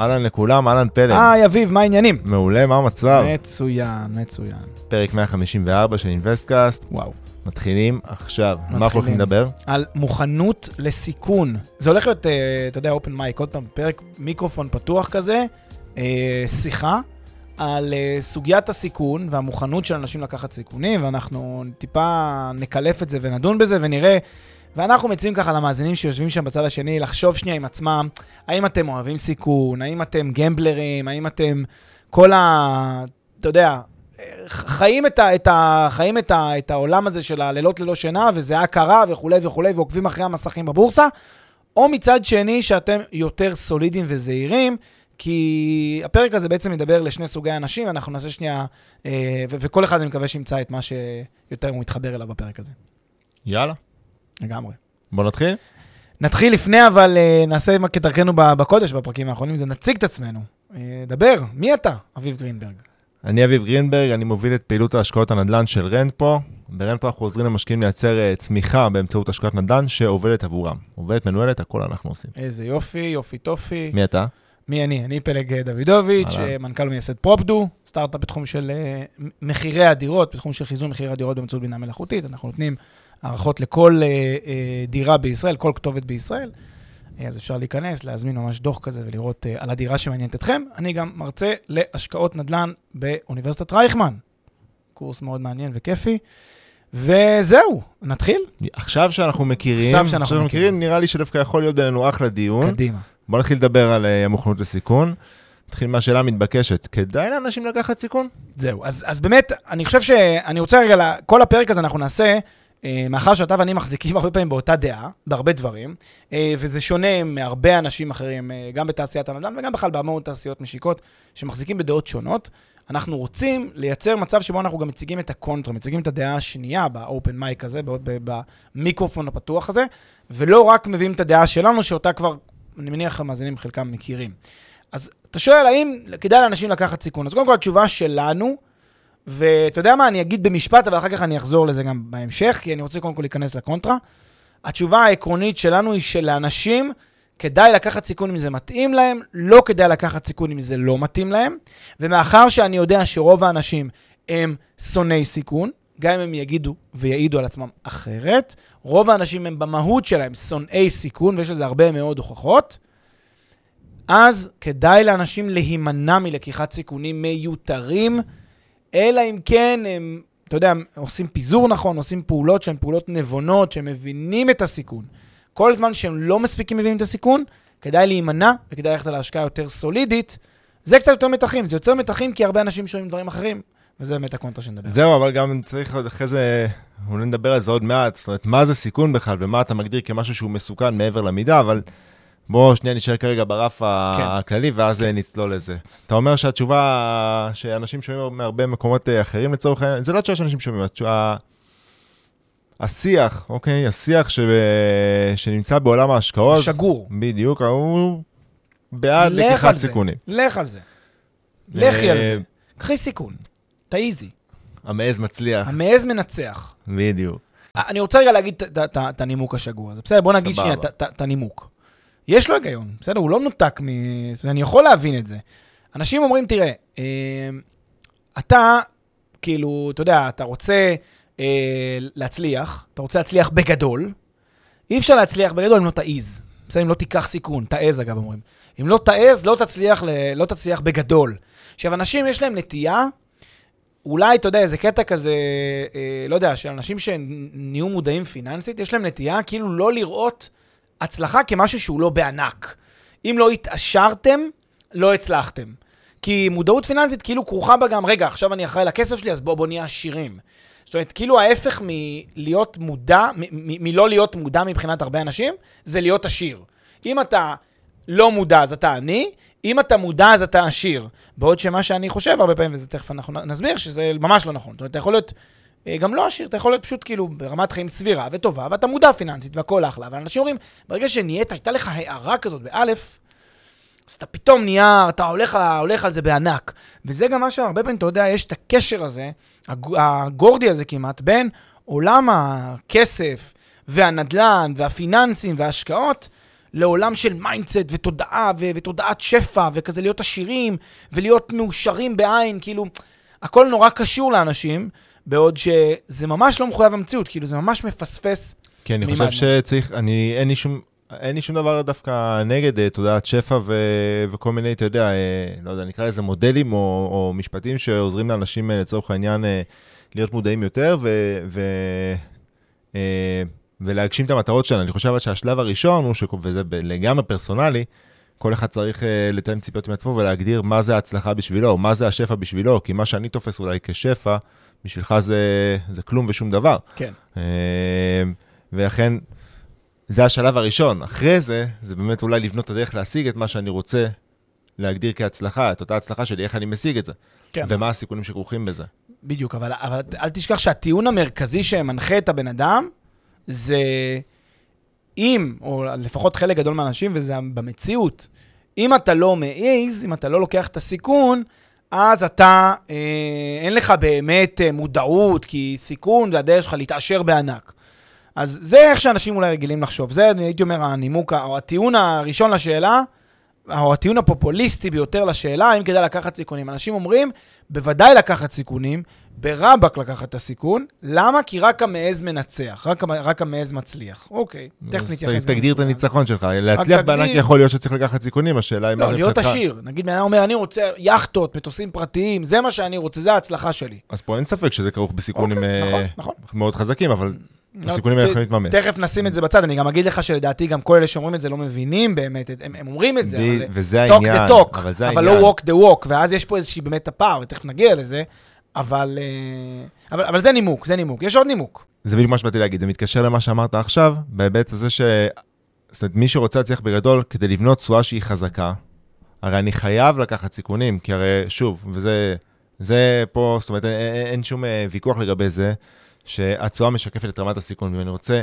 אהלן לכולם, אהלן פלג. היי, אביב, מה העניינים? מעולה, מה המצב? מצוין, מצוין. פרק 154 של אינוויסטקאסט, וואו. מתחילים עכשיו. מה אנחנו מתחילים. הולכים לדבר? על מוכנות לסיכון. זה הולך להיות, אה, אתה יודע, אופן מייק, עוד פעם, פרק מיקרופון פתוח כזה, אה, שיחה על אה, סוגיית הסיכון והמוכנות של אנשים לקחת סיכונים, ואנחנו טיפה נקלף את זה ונדון בזה ונראה. ואנחנו מציעים ככה למאזינים שיושבים שם בצד השני לחשוב שנייה עם עצמם, האם אתם אוהבים סיכון, האם אתם גמבלרים, האם אתם כל ה... אתה יודע, חיים את, ה, את, ה, חיים את, ה, את העולם הזה של הלילות ללא שינה, וזה הכרה וכולי וכולי, ועוקבים אחרי המסכים בבורסה, או מצד שני, שאתם יותר סולידיים וזהירים, כי הפרק הזה בעצם מדבר לשני סוגי אנשים, אנחנו נעשה שנייה, אה, וכל אחד אני מקווה שימצא את מה שיותר הוא מתחבר אליו בפרק הזה. יאללה, לגמרי. בוא נתחיל. נתחיל לפני, אבל אה, נעשה מה כדרכנו בקודש בפרקים האחרונים, זה נציג את עצמנו. אה, דבר, מי אתה, אביב גרינברג? אני אביב גרינברג, אני מוביל את פעילות ההשקעות הנדל"ן של רנטפו. ברנטפו אנחנו עוזרים למשקיעים לייצר אה, צמיחה באמצעות השקעת נדל"ן שעובדת עבורם. עובדת, מנוהלת, הכל אנחנו עושים. איזה יופי, יופי טופי. מי אתה? מי אני? אני פלג דוידוביץ', מנכ"ל ומייסד פרופדו, סטארט-אפ בתחום של מחירי הדירות, בתחום של חיזון מחירי הדירות באמצעות בינה מלאכותית. אנחנו נותנים הערכות לכל אה, אה, דירה בישראל, כל כתובת בישראל. אה, אז אפשר להיכנס, להזמין ממש דוח כזה ולראות אה, על הדירה שמעניינת אתכם. אני גם מרצה להשקעות נדל"ן באוניברסיטת רייכמן. קורס מאוד מעניין וכיפי. וזהו, נתחיל? עכשיו שאנחנו מכירים, עכשיו שאנחנו מכירים. מכירים, נראה לי שדווקא יכול להיות בינינו אחלה דיון. קדימה. בוא נתחיל לדבר על אה, המוכנות לסיכון. נתחיל מהשאלה המתבקשת, כדאי לאנשים לקחת סיכון? זהו, אז, אז באמת, אני חושב שאני רוצה רגע, כל הפרק הזה אנחנו נעשה, מאחר שאתה ואני מחזיקים הרבה פעמים באותה דעה, בהרבה דברים, אה, וזה שונה מהרבה אנשים אחרים, אה, גם בתעשיית הנדל"ן וגם בכלל בהמון תעשיות משיקות, שמחזיקים בדעות שונות. אנחנו רוצים לייצר מצב שבו אנחנו גם מציגים את הקונטרה, מציגים את הדעה השנייה באופן מייק הזה, במיקרופון הפתוח הזה, ולא רק מביאים את הדעה שלנו, שאותה כבר, אני מניח המאזינים חלקם מכירים. אז אתה שואל, האם כדאי לאנשים לקחת סיכון? אז קודם כל, התשובה שלנו, ואתה יודע מה, אני אגיד במשפט, אבל אחר כך אני אחזור לזה גם בהמשך, כי אני רוצה קודם כל להיכנס לקונטרה. התשובה העקרונית שלנו היא שלאנשים כדאי לקחת סיכון אם זה מתאים להם, לא כדאי לקחת סיכון אם זה לא מתאים להם. ומאחר שאני יודע שרוב האנשים הם שונאי סיכון, גם אם הם יגידו ויעידו על עצמם אחרת, רוב האנשים הם במהות שלהם שונאי סיכון, ויש לזה הרבה מאוד הוכחות. אז כדאי לאנשים להימנע מלקיחת סיכונים מיותרים, אלא אם כן הם, אתה יודע, עושים פיזור נכון, עושים פעולות שהן פעולות נבונות, שהם מבינים את הסיכון. כל זמן שהם לא מספיקים מבינים את הסיכון, כדאי להימנע וכדאי ללכת על ההשקעה יותר סולידית. זה קצת יותר מתחים, זה יוצר מתחים כי הרבה אנשים שומעים דברים אחרים, וזה באמת הקונטרה שנדבר. זהו, אבל גם צריך עוד אחרי זה, אולי נדבר על זה עוד מעט, זאת אומרת, מה זה סיכון בכלל, ומה אתה מגדיר כמשהו שהוא מסוכן מעבר למידה, אבל בוא שנייה נשאר כרגע ברף כן. הכללי, ואז אה, נצלול לזה. אתה אומר שהתשובה שאנשים שומעים מהרבה מקומות אה, אחרים לצורך העניין, זה לא התשובה שאנשים שומעים, התשובה... השיח, אוקיי? השיח ש... שנמצא בעולם ההשקעות, שגור. בדיוק, הוא בעד לקיחת. סיכונים. לך על זה. לכי על אה, זה. קחי סיכון. תעיזי. המעז מצליח, המעז מנצח. בדיוק. אני רוצה רגע להגיד את- הנימוק השגור הזה. בסדר, בוא נגיד. שנייה את הנימוק. יש לו היגיון, בסדר? הוא לא נותק מ... אני יכול להבין את זה. אנשים אומרים, תראה, אה, אתה, כאילו, אתה יודע, אתה רוצה אה, להצליח, אתה רוצה להצליח בגדול, אי אפשר להצליח בגדול אם לא תעיז. בסדר, אם לא תיקח סיכון, תעז אגב אומרים. אם לא תעז, לא תצליח, ל... לא תצליח בגדול. עכשיו, אנשים יש להם נטייה, אולי, אתה יודע, איזה קטע כזה, אה, לא יודע, של אנשים שנהיו מודעים פיננסית, יש להם נטייה כאילו לא לראות הצלחה כמשהו שהוא לא בענק. אם לא התעשרתם, לא הצלחתם. כי מודעות פיננסית כאילו כרוכה בה גם, רגע, עכשיו אני אחראי לכסף שלי, אז בוא, בוא נהיה עשירים. זאת אומרת, כאילו ההפך מלהיות מודע, מלא להיות מודע מבחינת הרבה אנשים, זה להיות עשיר. אם אתה לא מודע, אז אתה עני, אם אתה מודע, אז אתה עשיר. בעוד שמה שאני חושב הרבה פעמים, וזה תכף אנחנו נסביר, שזה ממש לא נכון. זאת אומרת, אתה יכול להיות גם לא עשיר, אתה יכול להיות פשוט כאילו ברמת חיים סבירה וטובה, ואתה מודע פיננסית והכל אחלה. אבל אנשים אומרים, ברגע שנהיית, הייתה לך הערה כזאת באלף, אז אתה פתאום נהיה, אתה הולך, הולך על זה בענק. וזה גם מה שהרבה פעמים, אתה יודע, יש את הקשר הזה, הגורדי הזה כמעט, בין עולם הכסף והנדלן והפיננסים וההשקעות, לעולם של mindset ותודעה ו- ותודעת שפע, וכזה להיות עשירים ולהיות מאושרים בעין, כאילו, הכל נורא קשור לאנשים, בעוד שזה ממש לא מחויב המציאות, כאילו, זה ממש מפספס. כן, אני חושב שצריך, אני, אין לי שום, אין לי שום דבר דווקא נגד אה, תודעת שפע ו... וכל מיני, אתה יודע, אה, לא יודע, נקרא לזה מודלים או, או משפטים שעוזרים לאנשים אה, לצורך העניין להיות מודעים יותר ו... ו... ולהגשים את המטרות שלנו. אני חושב שהשלב הראשון הוא. וזה לגמרי פרסונלי, כל אחד צריך לתאם ציפיות עם עצמו ולהגדיר מה זה ההצלחה בשבילו, מה זה השפע בשבילו, כי מה שאני תופס אולי כשפע, בשבילך זה, זה כלום ושום דבר. כן. Uh, ולכן, זה השלב הראשון. אחרי זה, זה באמת אולי לבנות את הדרך להשיג את מה שאני רוצה להגדיר כהצלחה, את אותה הצלחה שלי, איך אני משיג את זה. כן. ומה הסיכונים שכרוכים בזה. בדיוק, אבל, אבל אל תשכח שהטיעון המרכזי שמנחה את הבן אדם, זה אם, או לפחות חלק גדול מהאנשים, וזה במציאות, אם אתה לא מעז, אם אתה לא לוקח את הסיכון, אז אתה, אה, אין לך באמת אה, מודעות, כי סיכון זה הדרך שלך להתעשר בענק. אז זה איך שאנשים אולי רגילים לחשוב. זה, הייתי אומר, הנימוק, או הטיעון הראשון לשאלה, או הטיעון הפופוליסטי ביותר לשאלה, האם כדאי לקחת סיכונים. אנשים אומרים, בוודאי לקחת סיכונים, ברבק לקחת את הסיכון. למה? כי רק המעז מנצח, רק, רק המעז מצליח. אוקיי, תכף נתייחס. תגדיר את הניצחון שלך. להצליח בענק יכול להיות שצריך לקחת סיכונים, השאלה היא מה לא, להיות עשיר. נגיד, בן אומר, אני רוצה יאכטות, מטוסים פרטיים, זה מה שאני רוצה, זה ההצלחה שלי. אז פה אין ספק שזה כרוך בסיכונים אוקיי, אה, נכון, נכון. מאוד חזקים, אבל הסיכונים האלה יכולים להתממש. תכף נשים את זה בצד, אני גם אגיד לך שלדעתי גם כל אלה שאומרים את זה לא מבינים באמת, הם, הם אומרים את זה, אבל וזה העניין, talk אבל זה העניין. אבל לא walk the walk, ואז יש פה איזושהי באמת הפער, ותכף נגיע לזה, אבל, אה, אבל, אבל זה נימוק, זה נימוק. יש עוד נימוק. זה בדיוק מה שבאתי להגיד, זה מתקשר למה שאמרת עכשיו, בהיבט הזה ש... זאת אומרת, מי שרוצה להצליח בגדול, כדי לבנות תשואה שהיא חזקה, הרי אני חייב לקחת סיכונים, כי הרי, שוב, וזה זה פה, זאת אומרת, אין, אין שום אה, ויכוח לגבי זה, שהתשואה משקפת את רמת הסיכון, ואם אני רוצה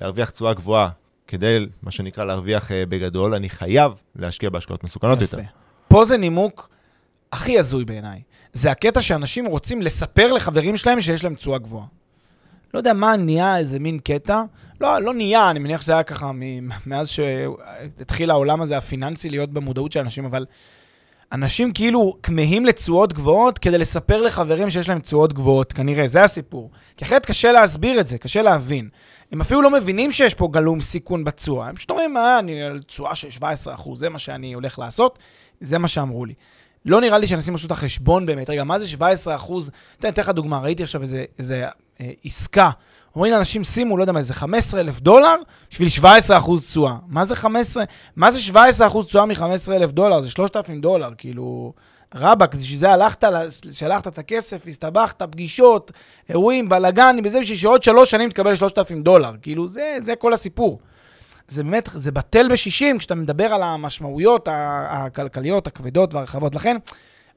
להרוויח תשואה גבוהה כדי, מה שנקרא, להרוויח אה, בגדול, אני חייב להשקיע בהשקעות מסוכנות יפה. יותר. פה זה נימוק הכי הזוי בעיניי. זה הקטע שאנשים רוצים לספר לחברים שלהם שיש להם תשואה גבוהה. לא יודע מה נהיה איזה מין קטע. לא, לא נהיה, אני מניח שזה היה ככה מאז שהתחיל העולם הזה הפיננסי להיות במודעות של אנשים, אבל אנשים כאילו כמהים לתשואות גבוהות כדי לספר לחברים שיש להם תשואות גבוהות, כנראה, זה הסיפור. כי אחרת קשה להסביר את זה, קשה להבין. הם אפילו לא מבינים שיש פה גלום סיכון בתשואה. הם פשוט אומרים, אה, אני על תשואה של 17%, זה מה שאני הולך לעשות, זה מה שאמרו לי. לא נראה לי שאנשים עשו את החשבון באמת. רגע, מה זה 17 אחוז? תן, אתן לך דוגמה, ראיתי עכשיו איזה, איזה אה, עסקה. אומרים לאנשים, שימו, לא יודע מה, איזה 15 אלף דולר בשביל 17 אחוז תשואה. מה זה 15? מה זה 17 אחוז תשואה מ-15 אלף דולר? זה 3,000 דולר, כאילו... רבאק, בשביל זה הלכת, שלחת את הכסף, הסתבכת, פגישות, אירועים, בלאגן, בזה בשביל שעוד שלוש שנים תקבל 3,000 דולר. כאילו, זה, זה כל הסיפור. זה באמת, זה בטל בשישים כשאתה מדבר על המשמעויות הכלכליות, הכבדות והרחבות. לכן,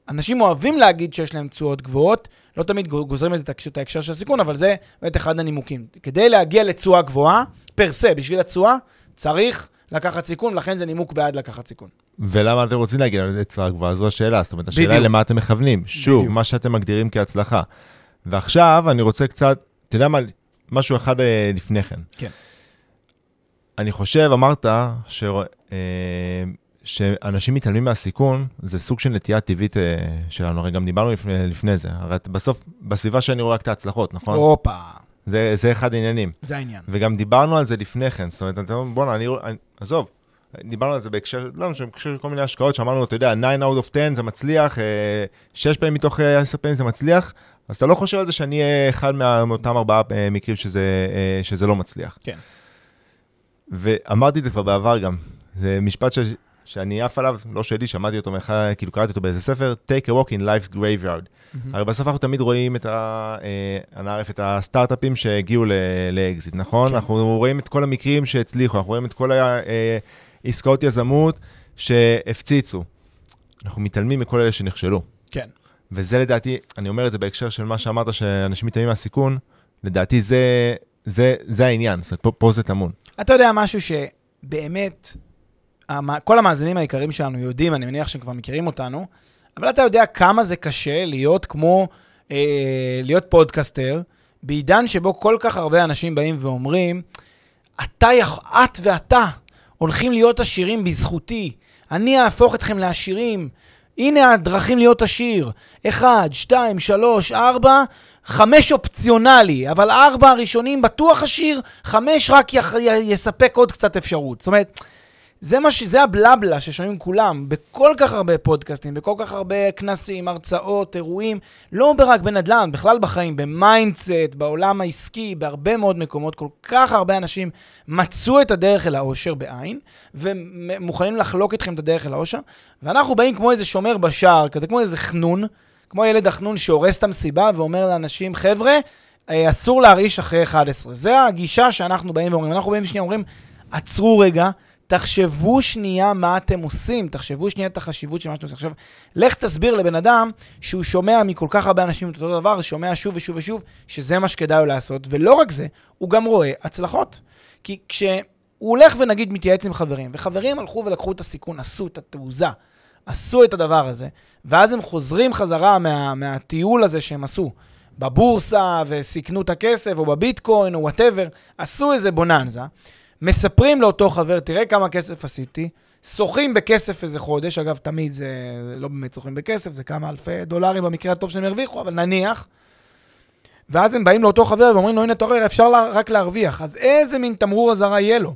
אנשים אוהבים להגיד שיש להם תשואות גבוהות, לא תמיד גוזרים את ההקשר של הסיכון, אבל זה באמת אחד הנימוקים. כדי להגיע לתשואה גבוהה, פר סה, בשביל התשואה, צריך לקחת סיכון, לכן זה נימוק בעד לקחת סיכון. ולמה אתם רוצים להגיע לתשואה גבוהה? זו השאלה. זאת אומרת, השאלה היא למה אתם מכוונים. שוב, בדיוק. מה שאתם מגדירים כהצלחה. ועכשיו אני רוצה קצת, אתה יודע מה, משהו אחד אה, לפני כן. כן. אני חושב, אמרת, ש... אה, שאנשים מתעלמים מהסיכון, זה סוג של נטייה טבעית אה, שלנו, הרי גם דיברנו לפני, לפני זה, הרי בסוף, בסביבה שאני רואה רק את ההצלחות, נכון? הופה. זה, זה אחד העניינים. זה העניין. וגם דיברנו על זה לפני כן, זאת אומרת, אתה אומר, בואנה, אני, אני, עזוב, דיברנו על זה בהקשר, לא בהקשר כל מיני השקעות, שאמרנו, אתה יודע, 9 out of 10 זה מצליח, 6 אה, פעמים מתוך 10 פעמים זה מצליח, אז אתה לא חושב על זה שאני אהיה אחד מאותם ארבעה מקרים שזה, שזה לא מצליח. כן. ואמרתי את זה כבר בעבר גם, זה משפט ש... שאני עף עליו, לא שלי, שמעתי אותו מאחד, כאילו קראתי אותו באיזה ספר, Take a walk in life's graveyard. הרי בסוף אנחנו תמיד רואים את ה... אה, את הסטארט-אפים שהגיעו ל- לאקזיט, נכון? כן. אנחנו רואים את כל המקרים שהצליחו, אנחנו רואים את כל העסקאות יזמות שהפציצו. אנחנו מתעלמים מכל אלה שנכשלו. כן. וזה לדעתי, אני אומר את זה בהקשר של מה שאמרת, שאנשים מתעלמים מהסיכון, לדעתי זה, זה, זה העניין, זאת אומרת, פה, פה זה טמון. אתה יודע משהו שבאמת, המ- כל המאזינים היקרים שלנו יודעים, אני מניח שהם כבר מכירים אותנו, אבל אתה יודע כמה זה קשה להיות כמו, אה, להיות podcaster, בעידן שבו כל כך הרבה אנשים באים ואומרים, אתה, יכ- את ואתה הולכים להיות עשירים בזכותי, אני אהפוך אתכם לעשירים. הנה הדרכים להיות עשיר. אחד, שתיים, שלוש, ארבע, חמש אופציונלי, אבל ארבע הראשונים בטוח עשיר, חמש רק יח, י, יספק עוד קצת אפשרות. זאת אומרת, זה, מה ש, זה הבלה בלה ששומעים כולם, בכל כך הרבה פודקאסטים, בכל כך הרבה כנסים, הרצאות, אירועים, לא רק בנדל"ן, בכלל בחיים, ב mindset, בעולם העסקי, בהרבה מאוד מקומות, כל כך הרבה אנשים מצאו את הדרך אל האושר בעין, ומוכנים לחלוק איתכם את הדרך אל האושר, ואנחנו באים כמו איזה שומר בשער, כזה כמו איזה חנון, כמו ילד החנון שהורס את המסיבה ואומר לאנשים, חבר'ה, אה, אסור להרעיש אחרי 11. זה הגישה שאנחנו באים ואומרים. אנחנו באים שנייה, אומרים, עצרו רגע, תחשבו שנייה מה אתם עושים, תחשבו שנייה את החשיבות של מה שאתם עושים. עכשיו, לך תסביר לבן אדם שהוא שומע מכל כך הרבה אנשים את אותו דבר, שומע שוב ושוב ושוב, שזה מה שכדאי לו לעשות, ולא רק זה, הוא גם רואה הצלחות. כי כשהוא הולך ונגיד מתייעץ עם חברים, וחברים הלכו ולקחו את הסיכון, עשו את התעוזה, עשו את הדבר הזה, ואז הם חוזרים חזרה מה, מהטיול הזה שהם עשו, בבורסה, וסיכנו את הכסף, או בביטקוין, או וואטאבר, עשו איזה בוננזה, מספרים לאותו חבר, תראה כמה כסף עשיתי, שוחים בכסף איזה חודש, אגב, תמיד זה לא באמת שוחים בכסף, זה כמה אלפי דולרים במקרה הטוב שהם הרוויחו, אבל נניח. ואז הם באים לאותו חבר ואומרים לו, הנה, אתה רואה, אפשר לה, רק להרוויח. אז איזה מין תמרור אזהרה יהיה לו?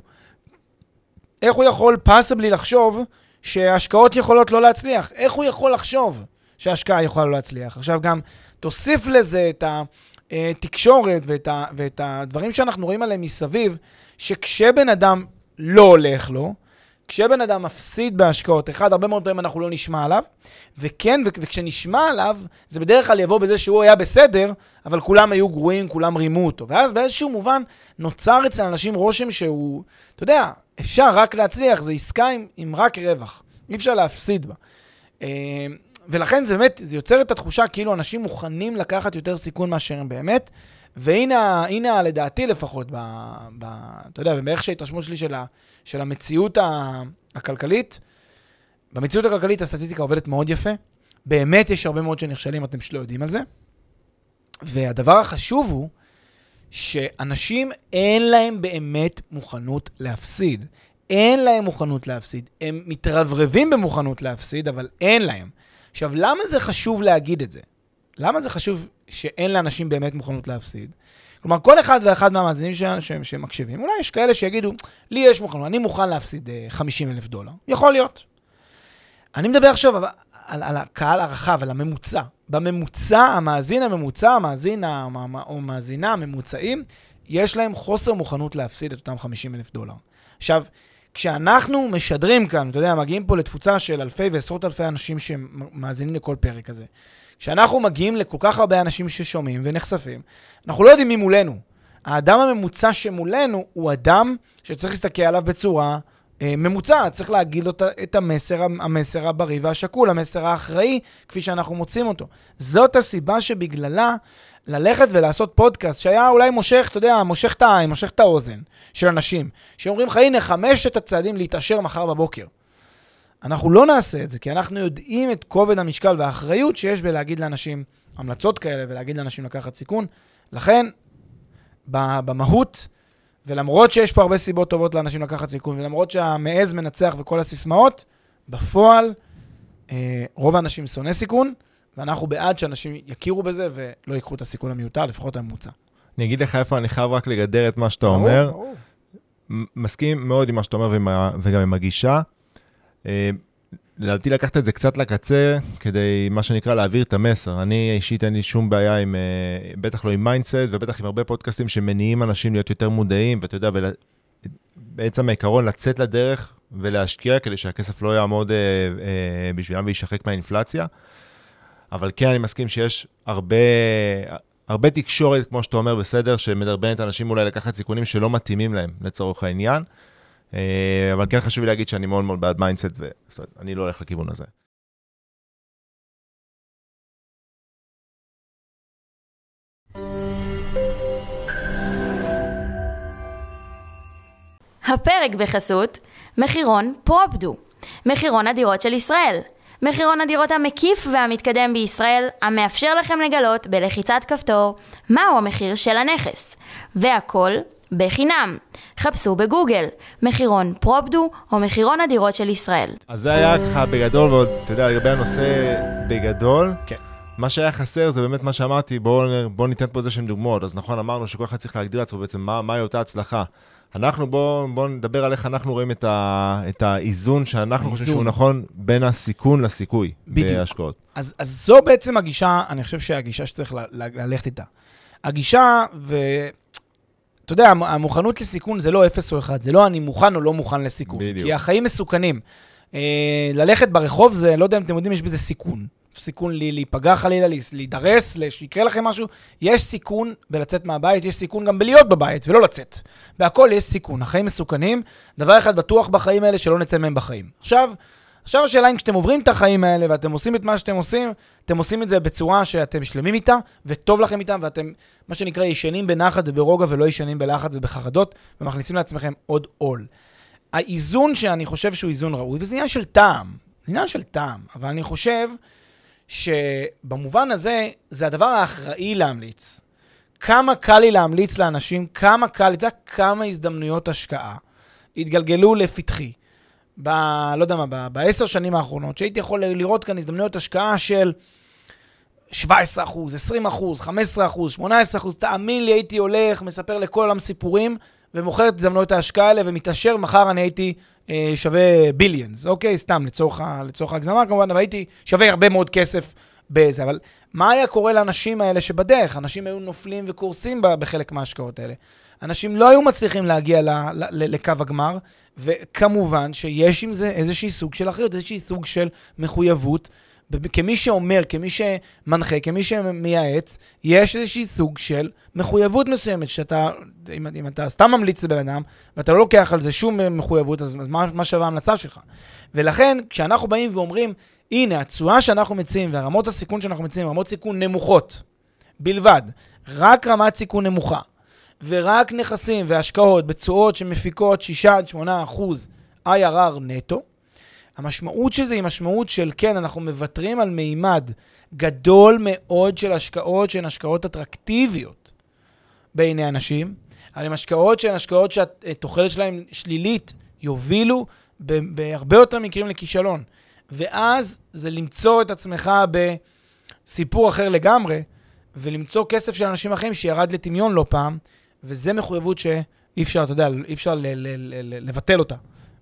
איך הוא יכול פאסבלי לחשוב שהשקעות יכולות לא להצליח? איך הוא יכול לחשוב שההשקעה יכולה לא להצליח? עכשיו גם תוסיף לזה את התקשורת ואת, ה, ואת הדברים שאנחנו רואים עליהם מסביב, שכשבן אדם לא הולך לו, כשבן אדם מפסיד בהשקעות, אחד, הרבה מאוד פעמים אנחנו לא נשמע עליו, וכן, ו- וכשנשמע עליו, זה בדרך כלל יבוא בזה שהוא היה בסדר, אבל כולם היו גרועים, כולם רימו אותו. ואז באיזשהו מובן נוצר אצל אנשים רושם שהוא, אתה יודע, אפשר רק להצליח, זה עסקה עם, עם רק רווח, אי אפשר להפסיד בה. אה, ולכן זה באמת, זה יוצר את התחושה כאילו אנשים מוכנים לקחת יותר סיכון מאשר הם באמת. והנה, הנה לדעתי לפחות, ב, ב, אתה יודע, ובערך שההתרשמות שלי של, ה, של המציאות הכלכלית, במציאות הכלכלית הסטטיסטיקה עובדת מאוד יפה. באמת יש הרבה מאוד שנכשלים, אתם פשוט לא יודעים על זה. והדבר החשוב הוא שאנשים אין להם באמת מוכנות להפסיד. אין להם מוכנות להפסיד. הם מתרברבים במוכנות להפסיד, אבל אין להם. עכשיו, למה זה חשוב להגיד את זה? למה זה חשוב שאין לאנשים באמת מוכנות להפסיד? כלומר, כל אחד ואחד מהמאזינים שלנו שהם- שמקשיבים, אולי יש כאלה שיגידו, לי יש מוכנות, אני מוכן להפסיד אה, 50 אלף דולר. יכול להיות. אני מדבר עכשיו על, על, על הקהל הרחב, על הממוצע. בממוצע, המאזין הממוצע, המאזין המ- או המאזינה הממוצעים, יש להם חוסר מוכנות להפסיד את אותם 50 אלף דולר. עכשיו, כשאנחנו משדרים כאן, אתה יודע, מגיעים פה לתפוצה של אלפי ועשרות אלפי אנשים שמאזינים לכל פרק הזה. כשאנחנו מגיעים לכל כך הרבה אנשים ששומעים ונחשפים, אנחנו לא יודעים מי מולנו. האדם הממוצע שמולנו הוא אדם שצריך להסתכל עליו בצורה אה, ממוצעת. צריך להגיד לו את המסר, המסר הבריא והשקול, המסר האחראי, כפי שאנחנו מוצאים אותו. זאת הסיבה שבגללה ללכת ולעשות פודקאסט שהיה אולי מושך, אתה יודע, מושך את העין, מושך את האוזן של אנשים, שאומרים לך, הנה, חמשת הצעדים להתעשר מחר בבוקר. אנחנו לא נעשה את זה, כי אנחנו יודעים את כובד המשקל והאחריות שיש בלהגיד לאנשים המלצות כאלה ולהגיד לאנשים לקחת סיכון. לכן, במהות, ולמרות שיש פה הרבה סיבות טובות לאנשים לקחת סיכון, ולמרות שהמעז מנצח וכל הסיסמאות, בפועל, אה, רוב האנשים שונא סיכון, ואנחנו בעד שאנשים יכירו בזה ולא ייקחו את הסיכון המיותר, לפחות הממוצע. אני אגיד לך איפה אני חייב רק לגדר את מה שאתה אומר. מ- מסכים מאוד עם מה שאתה אומר וגם עם הגישה. אה, לדעתי לקחת את זה קצת לקצה, כדי, מה שנקרא, להעביר את המסר. אני אישית אין לי שום בעיה עם, אה, בטח לא עם mindset, ובטח עם הרבה פודקאסטים שמניעים אנשים להיות יותר מודעים, ואתה יודע, ול- בעצם העיקרון לצאת לדרך ולהשקיע כדי שהכסף לא יעמוד אה, אה, בשבילם וישחק מהאינפלציה. אבל כן, אני מסכים שיש הרבה, הרבה תקשורת, כמו שאתה אומר, בסדר, שמדרבנת אנשים אולי לקחת סיכונים שלא מתאימים להם, לצורך העניין. אה, אבל כן חשוב לי להגיד שאני מאוד מאוד בעד mindset, ואני לא הולך לכיוון הזה. הפרק בחסות מחירון פרופדו, מחירון הדירות של ישראל. מחירון הדירות המקיף והמתקדם בישראל, המאפשר לכם לגלות בלחיצת כפתור מהו המחיר של הנכס. והכל בחינם. חפשו בגוגל, מחירון פרופדו או מחירון הדירות של ישראל. אז זה היה ככה בגדול, ועוד, אתה יודע, לגבי הנושא בגדול, כן. מה שהיה חסר זה באמת מה שאמרתי, בואו בוא ניתן פה איזה שהן דוגמאות. אז נכון, אמרנו שכל אחד צריך להגדיר לעצמו בעצם מה, מהי אותה הצלחה. אנחנו, בואו בוא נדבר על איך אנחנו רואים את, ה, את האיזון שאנחנו חושבים שהוא נכון בין הסיכון לסיכוי בדיוק. בהשקעות. אז, אז זו בעצם הגישה, אני חושב שהגישה שצריך ל- ל- ללכת איתה. הגישה, ואתה יודע, המ- המוכנות לסיכון זה לא אפס או אחד, זה לא אני מוכן או לא מוכן לסיכון. בדיוק. כי החיים מסוכנים. אה, ללכת ברחוב זה, לא יודע אם אתם יודעים, יש בזה סיכון. סיכון להיפגע חלילה, להידרס, שיקרה לכם משהו. יש סיכון בלצאת מהבית, יש סיכון גם בלהיות בבית ולא לצאת. בהכל יש סיכון, החיים מסוכנים. דבר אחד בטוח בחיים האלה, שלא נצא מהם בחיים. עכשיו, עכשיו השאלה אם כשאתם עוברים את החיים האלה ואתם עושים את מה שאתם עושים, אתם עושים את זה בצורה שאתם שלמים איתה, וטוב לכם איתה, ואתם, מה שנקרא, ישנים בנחת וברוגע ולא ישנים בלחץ ובחרדות, ומכניסים לעצמכם עוד עול. האיזון שאני חושב שהוא איזון ראוי, וזה עניין של טעם, עניין של טעם, אבל אני חושב שבמובן הזה, זה הדבר האחראי להמליץ. כמה קל לי להמליץ לאנשים, כמה קל, אתה יודע כמה הזדמנויות השקעה התגלגלו לפתחי. ב... לא יודע מה, בעשר שנים האחרונות, שהייתי יכול לראות כאן הזדמנויות השקעה של 17 אחוז, 20 אחוז, 15 אחוז, 18 אחוז, תאמין לי, הייתי הולך, מספר לכל העולם סיפורים, ומוכר את הזדמנויות ההשקעה האלה, ומתעשר, מחר אני הייתי אה, שווה ביליאנס, אוקיי? סתם, לצורך, לצורך ההגזמה כמובן, אבל הייתי שווה הרבה מאוד כסף בזה. אבל מה היה קורה לאנשים האלה שבדרך? אנשים היו נופלים וקורסים בחלק מההשקעות האלה. אנשים לא היו מצליחים להגיע ל, ל, ל, לקו הגמר, וכמובן שיש עם זה איזשהי סוג של אחריות, איזשהי סוג של מחויבות. כמי שאומר, כמי שמנחה, כמי שמייעץ, יש איזשהי סוג של מחויבות מסוימת, שאתה, אם, אם אתה סתם ממליץ לבן אדם, ואתה לא לוקח על זה שום מחויבות, אז מה, מה שווה ההמלצה שלך? ולכן, כשאנחנו באים ואומרים, הנה, התשואה שאנחנו מציעים והרמות הסיכון שאנחנו מציעים, רמות סיכון נמוכות בלבד, רק רמת סיכון נמוכה, ורק נכסים והשקעות בתשואות שמפיקות 6 עד 8 אחוז IRR נטו, המשמעות של זה היא משמעות של, כן, אנחנו מוותרים על מימד גדול מאוד של השקעות שהן השקעות אטרקטיביות בעיני אנשים, אבל הן השקעות שהן השקעות שהתוחלת שלהן שלילית, יובילו בהרבה יותר מקרים לכישלון. ואז זה למצוא את עצמך בסיפור אחר לגמרי, ולמצוא כסף של אנשים אחרים שירד לטמיון לא פעם, וזה מחויבות שאי אפשר, אתה יודע, אי אפשר ל- ל- ל- ל- לבטל אותה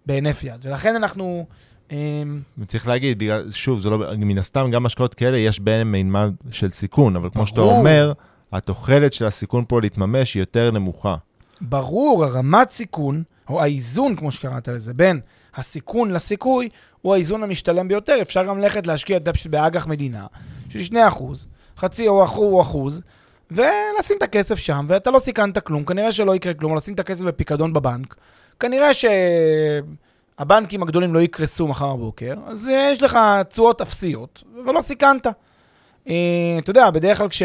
בהינף יד. ולכן אנחנו... אמ, וצריך להגיד, בגלל, שוב, זה לא, מן הסתם, גם השקעות כאלה, יש בהן מימד של סיכון, אבל כמו שאתה ברור. אומר, התוחלת של הסיכון פה להתממש היא יותר נמוכה. ברור, הרמת סיכון, או האיזון, כמו שקראת לזה, בין הסיכון לסיכוי, הוא האיזון המשתלם ביותר. אפשר גם ללכת להשקיע באג"ח מדינה, של 2 אחוז, חצי או אחוז, או אחוז, ולשים את הכסף שם, ואתה לא סיכנת כלום, כנראה שלא יקרה כלום, או לשים את הכסף בפיקדון בבנק. כנראה שהבנקים הגדולים לא יקרסו מחר בבוקר, אז יש לך תשואות אפסיות, ולא סיכנת. אה, אתה יודע, בדרך כלל כש...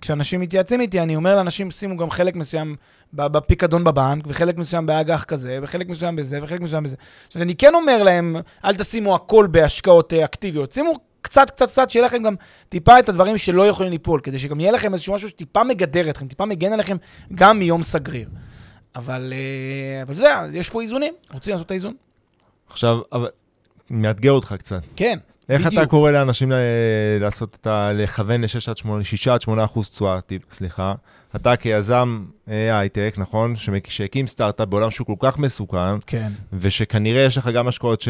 כשאנשים מתייעצים איתי, אני אומר לאנשים, שימו גם חלק מסוים בפיקדון בבנק, וחלק מסוים באג"ח כזה, וחלק מסוים בזה, וחלק מסוים בזה. אומרת, אני כן אומר להם, אל תשימו הכל בהשקעות אה, אקטיביות, שימו קצת, קצת, קצת, שיהיה לכם גם טיפה את הדברים שלא יכולים ליפול, כדי שגם יהיה לכם איזשהו משהו שטיפה מגדר אתכם, טיפה מגן עליכם גם מיום סגריר. אבל, אה, אבל אתה יודע, יש פה איזונים, רוצים לעשות את האיזון? עכשיו, אבל, מאתגר אותך קצת. כן, איך בדיוק. אתה קורא לאנשים ל- לעשות את ה... לכוון ל-6 עד 8, 6 עד 8 אחוז תשואה, סליחה. אתה כיזם אה, הייטק, נכון? שהקים סטארט-אפ בעולם שהוא כל כך מסוכן, כן. ושכנראה יש לך גם השקעות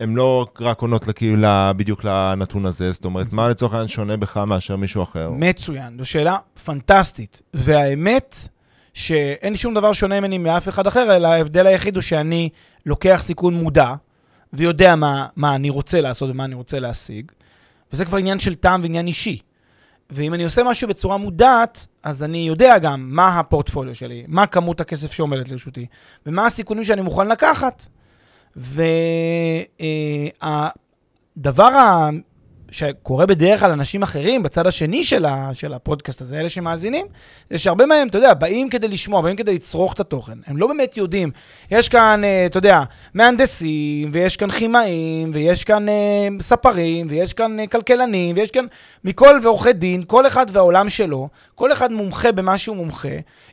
שהן לא רק עונות לכאילו ל- בדיוק לנתון הזה, זאת אומרת, מה לצורך העניין שונה בך מאשר מישהו אחר? מצוין, זו שאלה פנטסטית. והאמת שאין שום דבר שונה ממני מאף אחד אחר, אלא ההבדל היחיד הוא שאני לוקח סיכון מודע, ויודע מה, מה אני רוצה לעשות ומה אני רוצה להשיג, וזה כבר עניין של טעם ועניין אישי. ואם אני עושה משהו בצורה מודעת, אז אני יודע גם מה הפורטפוליו שלי, מה כמות הכסף שעומדת לרשותי, ומה הסיכונים שאני מוכן לקחת. והדבר שקורה בדרך כלל אנשים אחרים בצד השני של, ה, של הפודקאסט הזה, אלה שמאזינים, זה שהרבה מהם, אתה יודע, באים כדי לשמוע, באים כדי לצרוך את התוכן. הם לא באמת יודעים. יש כאן, אה, אתה יודע, מהנדסים, ויש כאן כימאים, ויש כאן אה, ספרים, ויש כאן אה, כלכלנים, ויש כאן מכל ועורכי דין, כל אחד והעולם שלו, כל אחד מומחה במה שהוא מומחה.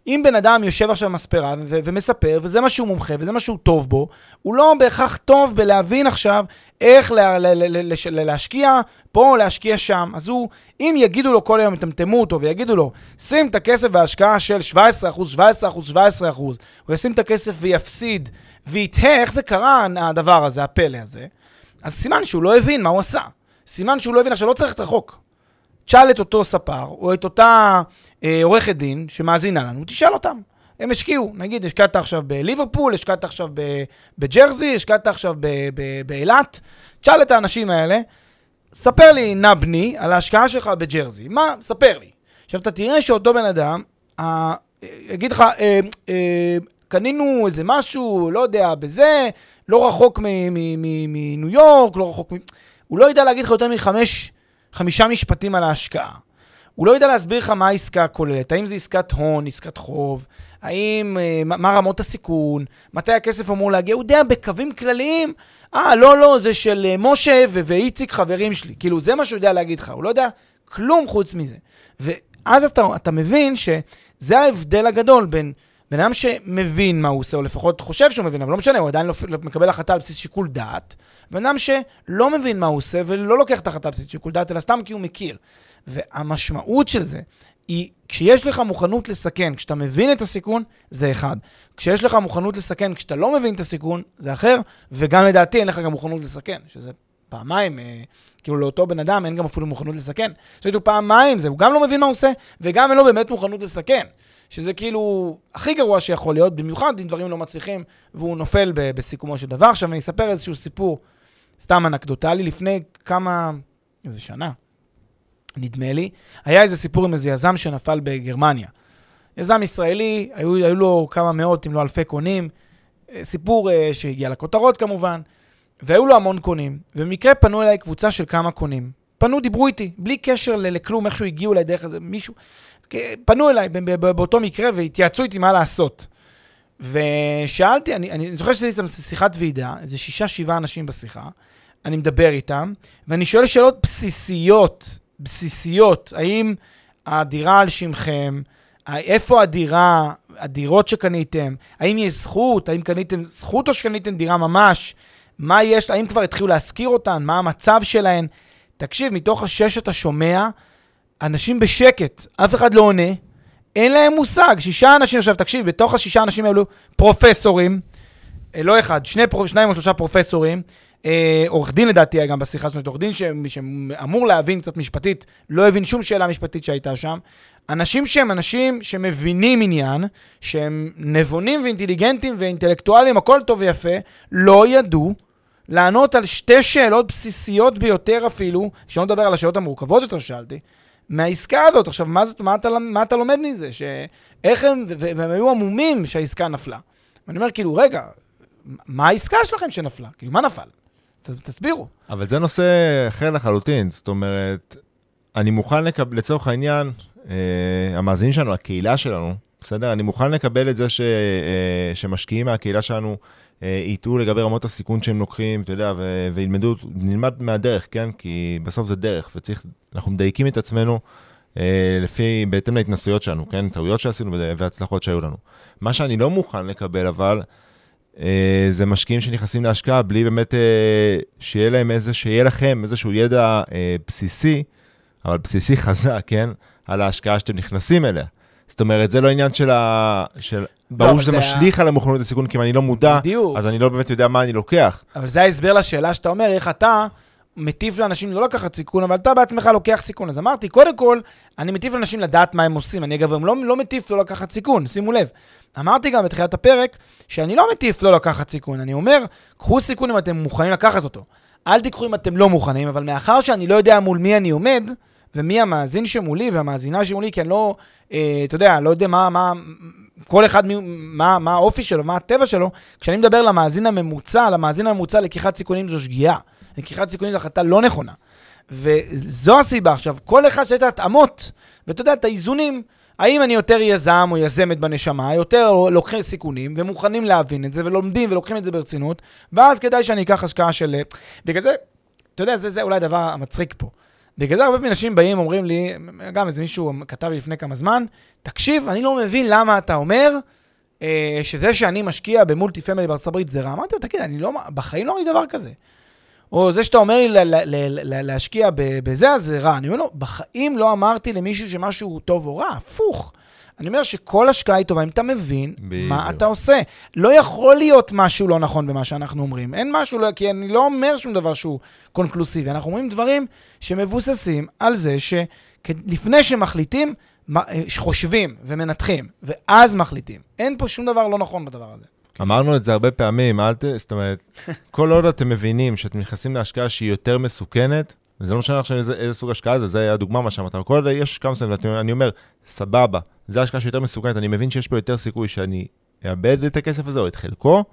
אם בן אדם יושב עכשיו במספרה ו- ומספר, וזה מה שהוא מומחה, וזה מה שהוא טוב בו, הוא לא בהכרח טוב בלהבין עכשיו איך לה, לה, לה, לה, לה, להשקיע פה או להשקיע שם. אז הוא, אם יגידו לו כל היום, יטמטמו אותו ויגידו לו, שים את הכסף בהשקעה של 17%, 17%, 17%, הוא ישים את הכסף ויפסיד, ויתהה איך זה קרה, הדבר הזה, הפלא הזה, אז סימן שהוא לא הבין מה הוא עשה. סימן שהוא לא הבין, עכשיו לא צריך את החוק. תשאל את אותו ספר, או את אותה אה, עורכת דין שמאזינה לנו, תשאל אותם. הם השקיעו, נגיד, השקעת עכשיו בליברפול, השקעת עכשיו בג'רזי, השקעת עכשיו באילת, תשאל את האנשים האלה, ספר לי, נא בני, על ההשקעה שלך בג'רזי. מה? ספר לי. עכשיו, אתה תראה שאותו בן אדם, אה, יגיד לך, אה, אה, קנינו איזה משהו, לא יודע, בזה, לא רחוק מניו יורק, לא רחוק מ... הוא לא ידע להגיד לך יותר מחמש, חמישה משפטים על ההשקעה. הוא לא יודע להסביר לך מה העסקה הכוללת, האם זו עסקת הון, עסקת חוב, האם, אה, מה רמות הסיכון, מתי הכסף אמור להגיע, הוא יודע בקווים כלליים, אה, לא, לא, זה של אה, משה ואיציק חברים שלי. כאילו, זה מה שהוא יודע להגיד לך, הוא לא יודע כלום חוץ מזה. ואז אתה, אתה מבין שזה ההבדל הגדול בין בן אדם שמבין מה הוא עושה, או לפחות חושב שהוא מבין, אבל לא משנה, הוא עדיין לא, לא מקבל החלטה על בסיס שיקול דעת. בן אדם שלא מבין מה הוא עושה ולא לוקח את ההחלטה על בסיס שיקול דעת, אלא סתם כי הוא מכיר. והמשמעות של זה היא, כשיש לך מוכנות לסכן, כשאתה מבין את הסיכון, זה אחד. כשיש לך מוכנות לסכן, כשאתה לא מבין את הסיכון, זה אחר, וגם לדעתי אין לך גם מוכנות לסכן, שזה פעמיים, אה, כאילו לאותו בן אדם אין גם אפילו מוכנות לסכן. כאילו פעמיים זה, הוא גם לא מבין מה הוא עושה, וגם אין לו באמת מוכנות לסכן. שזה כאילו הכי גרוע שיכול להיות, במיוחד אם דברים לא מצליחים, והוא נופל ב- בסיכומו של דבר. עכשיו אני אספר איזשהו סיפור, סתם אנקדוטלי, לפני כמה, איזה שנה, נדמה לי, היה איזה סיפור עם איזה יזם שנפל בגרמניה. יזם ישראלי, היו, היו לו כמה מאות אם לא אלפי קונים, אה, סיפור uh, שהגיע לכותרות כמובן, והיו לו המון קונים, ובמקרה פנו אליי קבוצה של כמה קונים. פנו, דיברו איתי, בלי קשר לכלום, איכשהו הגיעו אליי דרך איזה מישהו. פנו אליי באותו מקרה והתייעצו איתי מה לעשות. ושאלתי, אני, אני זוכר שעשיתי איתם שיחת ועידה, איזה שישה, שבעה אנשים בשיחה, אני מדבר איתם, ואני שואל שאלות בסיסיות, בסיסיות, האם הדירה על שמכם, איפה הדירה, הדירות שקניתם, האם יש זכות, האם קניתם זכות או שקניתם דירה ממש, מה יש, האם כבר התחילו להשכיר אותן, מה המצב שלהן. תקשיב, מתוך השש אתה שומע, אנשים בשקט, אף אחד לא עונה, אין להם מושג. שישה אנשים, עכשיו תקשיב, בתוך השישה אנשים האלו, פרופסורים, אה, לא אחד, שני, שניים או שלושה פרופסורים, אה, עורך דין לדעתי היה גם בשיחה, זאת אומרת, עורך דין שאמור להבין קצת משפטית, לא הבין שום שאלה משפטית שהייתה שם. אנשים שהם אנשים שמבינים עניין, שהם נבונים ואינטליגנטים ואינטלקטואלים, הכל טוב ויפה, לא ידעו לענות על שתי שאלות בסיסיות ביותר אפילו, שלא נדבר על השאלות המורכבות יותר שאלתי, מהעסקה הזאת. עכשיו, מה, מה, אתה, מה אתה לומד מזה? שאיך הם, והם היו עמומים שהעסקה נפלה. ואני אומר, כאילו, רגע, מה העסקה שלכם שנפלה? כאילו, מה נפל? תסבירו. אבל זה נושא אחר לחלוטין, זאת אומרת, אני מוכן לקבל, לצורך העניין, אה, המאזינים שלנו, הקהילה שלנו, בסדר? אני מוכן לקבל את זה ש, אה, שמשקיעים מהקהילה שלנו יטעו לגבי רמות הסיכון שהם לוקחים, אתה יודע, ו- וילמדו, נלמד מהדרך, כן? כי בסוף זה דרך, וצריך, אנחנו מדייקים את עצמנו אה, לפי, בהתאם להתנסויות שלנו, כן? טעויות שעשינו והצלחות שהיו לנו. מה שאני לא מוכן לקבל, אבל, אה, זה משקיעים שנכנסים להשקעה בלי באמת אה, שיהיה להם איזה, שיהיה לכם איזשהו ידע אה, בסיסי, אבל בסיסי חזק, כן? על ההשקעה שאתם נכנסים אליה. זאת אומרת, זה לא עניין של ה... של... לא, ברור שזה משליך על המוכנות לסיכון, כי אם אני לא מודע, בדיוק. אז אני לא באמת יודע מה אני לוקח. אבל זה ההסבר לשאלה שאתה אומר, איך אתה מטיף לאנשים לא לקחת סיכון, אבל אתה בעצמך לוקח סיכון. אז אמרתי, קודם כל, אני מטיף לאנשים לדעת מה הם עושים. אני אגב לא, לא מטיף לא לקחת סיכון, שימו לב. אמרתי גם בתחילת הפרק, שאני לא מטיף לא לקחת סיכון. אני אומר, קחו סיכון אם אתם מוכנים לקחת אותו. אל תיקחו אם אתם לא מוכנים, אבל מאחר שאני לא יודע מול מי אני עומד, ומי המאזין שמולי והמאזינה שמולי, כי אני לא, אתה יודע, לא יודע מה, מה, כל אחד, מה, מה האופי שלו, מה הטבע שלו, כשאני מדבר למאזין הממוצע, למאזין הממוצע, לקיחת סיכונים זו שגיאה. לקיחת סיכונים זו החלטה לא נכונה. וזו הסיבה. עכשיו, כל אחד שיש את ההתאמות, ואתה יודע, את האיזונים, האם אני יותר יזם או יזמת בנשמה, יותר לוקחים סיכונים, ומוכנים להבין את זה, ולומדים ולוקחים את זה ברצינות, ואז כדאי שאני אקח השקעה של... בגלל זה, אתה יודע, זה, זה אולי הדבר המצחיק פה. בגלל זה הרבה פעמים אנשים באים, אומרים לי, גם איזה מישהו כתב לי לפני כמה זמן, תקשיב, אני לא מבין למה אתה אומר אה, שזה שאני משקיע במולטי פמילי בארצות הברית זה רע. אמרתי לו, תגיד, אני לא, בחיים לא אמרתי דבר כזה. או זה שאתה אומר לי ל- ל- ל- ל- להשקיע בזה, אז זה רע. אני אומר לו, בחיים לא אמרתי למישהו שמשהו טוב או רע, הפוך. אני אומר שכל השקעה היא טובה אם אתה מבין בדיוק. מה אתה עושה. לא יכול להיות משהו לא נכון במה שאנחנו אומרים. אין משהו, לא, כי אני לא אומר שום דבר שהוא קונקלוסיבי. אנחנו אומרים דברים שמבוססים על זה שלפני שמחליטים, חושבים ומנתחים, ואז מחליטים. אין פה שום דבר לא נכון בדבר הזה. אמרנו את זה הרבה פעמים, אל ת... זאת אומרת, כל עוד אתם מבינים שאתם נכנסים להשקעה שהיא יותר מסוכנת, זה לא משנה עכשיו איזה, איזה סוג השקעה זה, זה הדוגמה מה שאמרת, כל עוד יש כמה סנט, אני אומר, סבבה, זה השקעה שיותר מסוכנת, אני מבין שיש פה יותר סיכוי שאני אאבד את הכסף הזה או את חלקו,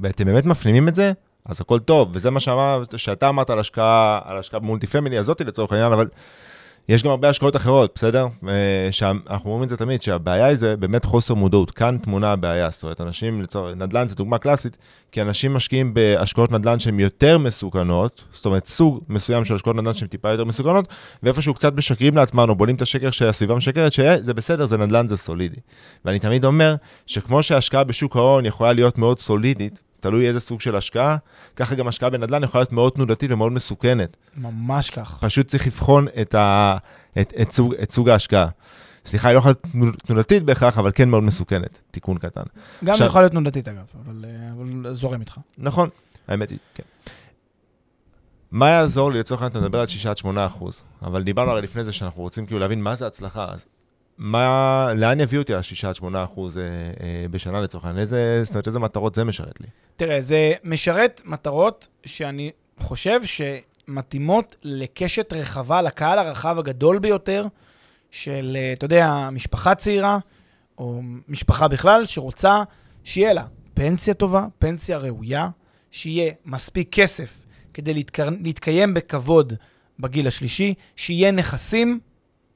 ואתם באמת מפנימים את זה, אז הכל טוב, וזה מה שאמרת, שאתה אמרת על השקעה, על השקעה במולטי פמילי הזאתי לצורך העניין, אבל יש גם הרבה השקעות אחרות, בסדר? אה, שאנחנו אומרים את זה תמיד, שהבעיה היא זה באמת חוסר מודעות. כאן תמונה הבעיה. זאת אומרת, אנשים, לצורך, נדל"ן זה דוגמה קלאסית, כי אנשים משקיעים בהשקעות נדל"ן שהן יותר מסוכנות, זאת אומרת, סוג מסוים של השקעות נדל"ן שהן טיפה יותר מסוכנות, ואיפשהו קצת משקרים לעצמם, או בונים את השקר שהסביבה משקרת, שזה בסדר, זה נדל"ן, זה סולידי. ואני תמיד אומר, שכמו שהשקעה בשוק ההון יכולה להיות מאוד סולידית, תלוי איזה סוג של השקעה, ככה גם השקעה בנדל"ן יכולה להיות מאוד תנודתית ומאוד מסוכנת. ממש כך. פשוט צריך לבחון את, ה, את, את, סוג, את סוג ההשקעה. סליחה, היא לא יכולה להיות תנודתית בהכרח, אבל כן מאוד מסוכנת. תיקון קטן. גם עכשיו, יכולה להיות תנודתית אגב, אבל, אה, אבל זורם איתך. נכון, האמת היא, כן. מה יעזור לי, לצורך העניין אתה מדבר על 6 עד 8 אחוז, אבל דיברנו הרי לפני זה שאנחנו רוצים כאילו להבין מה זה הצלחה, אז מה, לאן יביאו אותי ה-6 עד 8 אחוז אה, אה, בשנה לצורך העניין? איזה, זאת אומרת, איזה מטרות זה משרת לי? תראה, זה משרת מטרות שאני חושב שמתאימות לקשת רחבה, לקהל הרחב הגדול ביותר של, אה, אתה יודע, משפחה צעירה, או משפחה בכלל, שרוצה שיהיה לה פנסיה טובה, פנסיה ראויה, שיהיה מספיק כסף כדי להתקר... להתקיים בכבוד בגיל השלישי, שיהיה נכסים,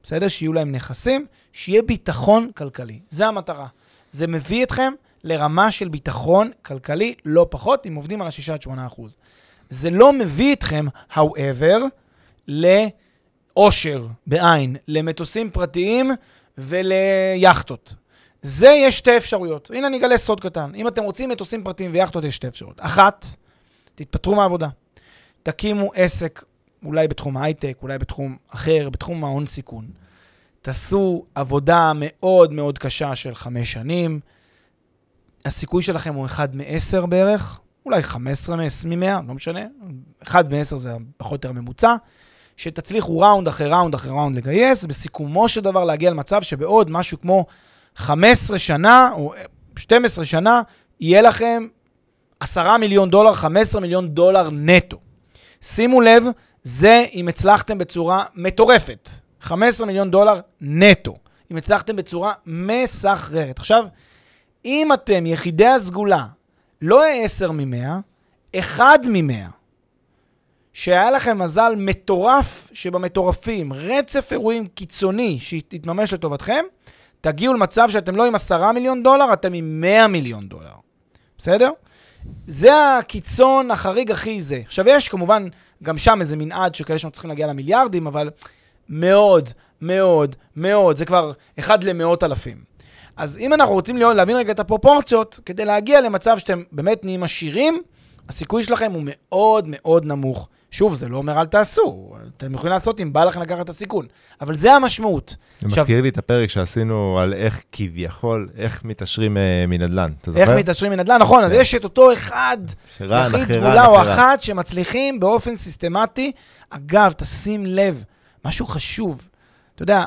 בסדר? שיהיו להם נכסים, שיהיה ביטחון כלכלי. זה המטרה. זה מביא אתכם לרמה של ביטחון כלכלי, לא פחות, אם עובדים על ה-6 עד 8 אחוז. זה לא מביא אתכם, however, לאושר, בעין, למטוסים פרטיים וליאכטות. זה יש שתי אפשרויות. הנה אני אגלה סוד קטן. אם אתם רוצים מטוסים פרטיים ויאכטות, יש שתי אפשרויות. אחת, תתפטרו מהעבודה. תקימו עסק, אולי בתחום ההייטק, אולי בתחום אחר, בתחום ההון סיכון. תעשו עבודה מאוד מאוד קשה של חמש שנים. הסיכוי שלכם הוא אחד מעשר בערך, אולי 15 מ-100, לא משנה. אחד מעשר זה פחות או יותר ממוצע. שתצליחו ראונד אחרי ראונד אחרי ראונד לגייס, ובסיכומו של דבר להגיע למצב שבעוד משהו כמו 15 שנה, או 12 שנה, יהיה לכם 10 מיליון דולר, 15 מיליון דולר נטו. שימו לב, זה אם הצלחתם בצורה מטורפת. 15 מיליון דולר נטו. אם הצלחתם בצורה מסחררת. עכשיו, אם אתם יחידי הסגולה, לא 10 מ-100, 1 מ-100, שהיה לכם מזל מטורף שבמטורפים, רצף אירועים קיצוני שיתממש לטובתכם, תגיעו למצב שאתם לא עם 10 מיליון דולר, אתם עם 100 מיליון דולר. בסדר? זה הקיצון החריג הכי זה. עכשיו, יש כמובן גם שם איזה מנעד שכאלה שאנחנו צריכים להגיע למיליארדים, אבל מאוד, מאוד, מאוד, זה כבר אחד למאות אלפים. אז אם אנחנו רוצים להבין רגע את הפרופורציות, כדי להגיע למצב שאתם באמת נהיים עשירים, הסיכוי שלכם הוא מאוד מאוד נמוך. שוב, זה לא אומר אל תעשו, אתם יכולים לעשות אם בא לכם לקחת את הסיכון, אבל זה המשמעות. זה עכשיו- מזכיר לי את הפרק שעשינו על איך כביכול, איך מתעשרים אה, מנדל"ן. אתה זוכר? איך מתעשרים מנדל"ן, נכון, אז כן. יש את אותו אחד, יחיד סגולה או. אחת שמצליחים באופן סיסטמטי. אגב, תשים לב, משהו חשוב, אתה יודע,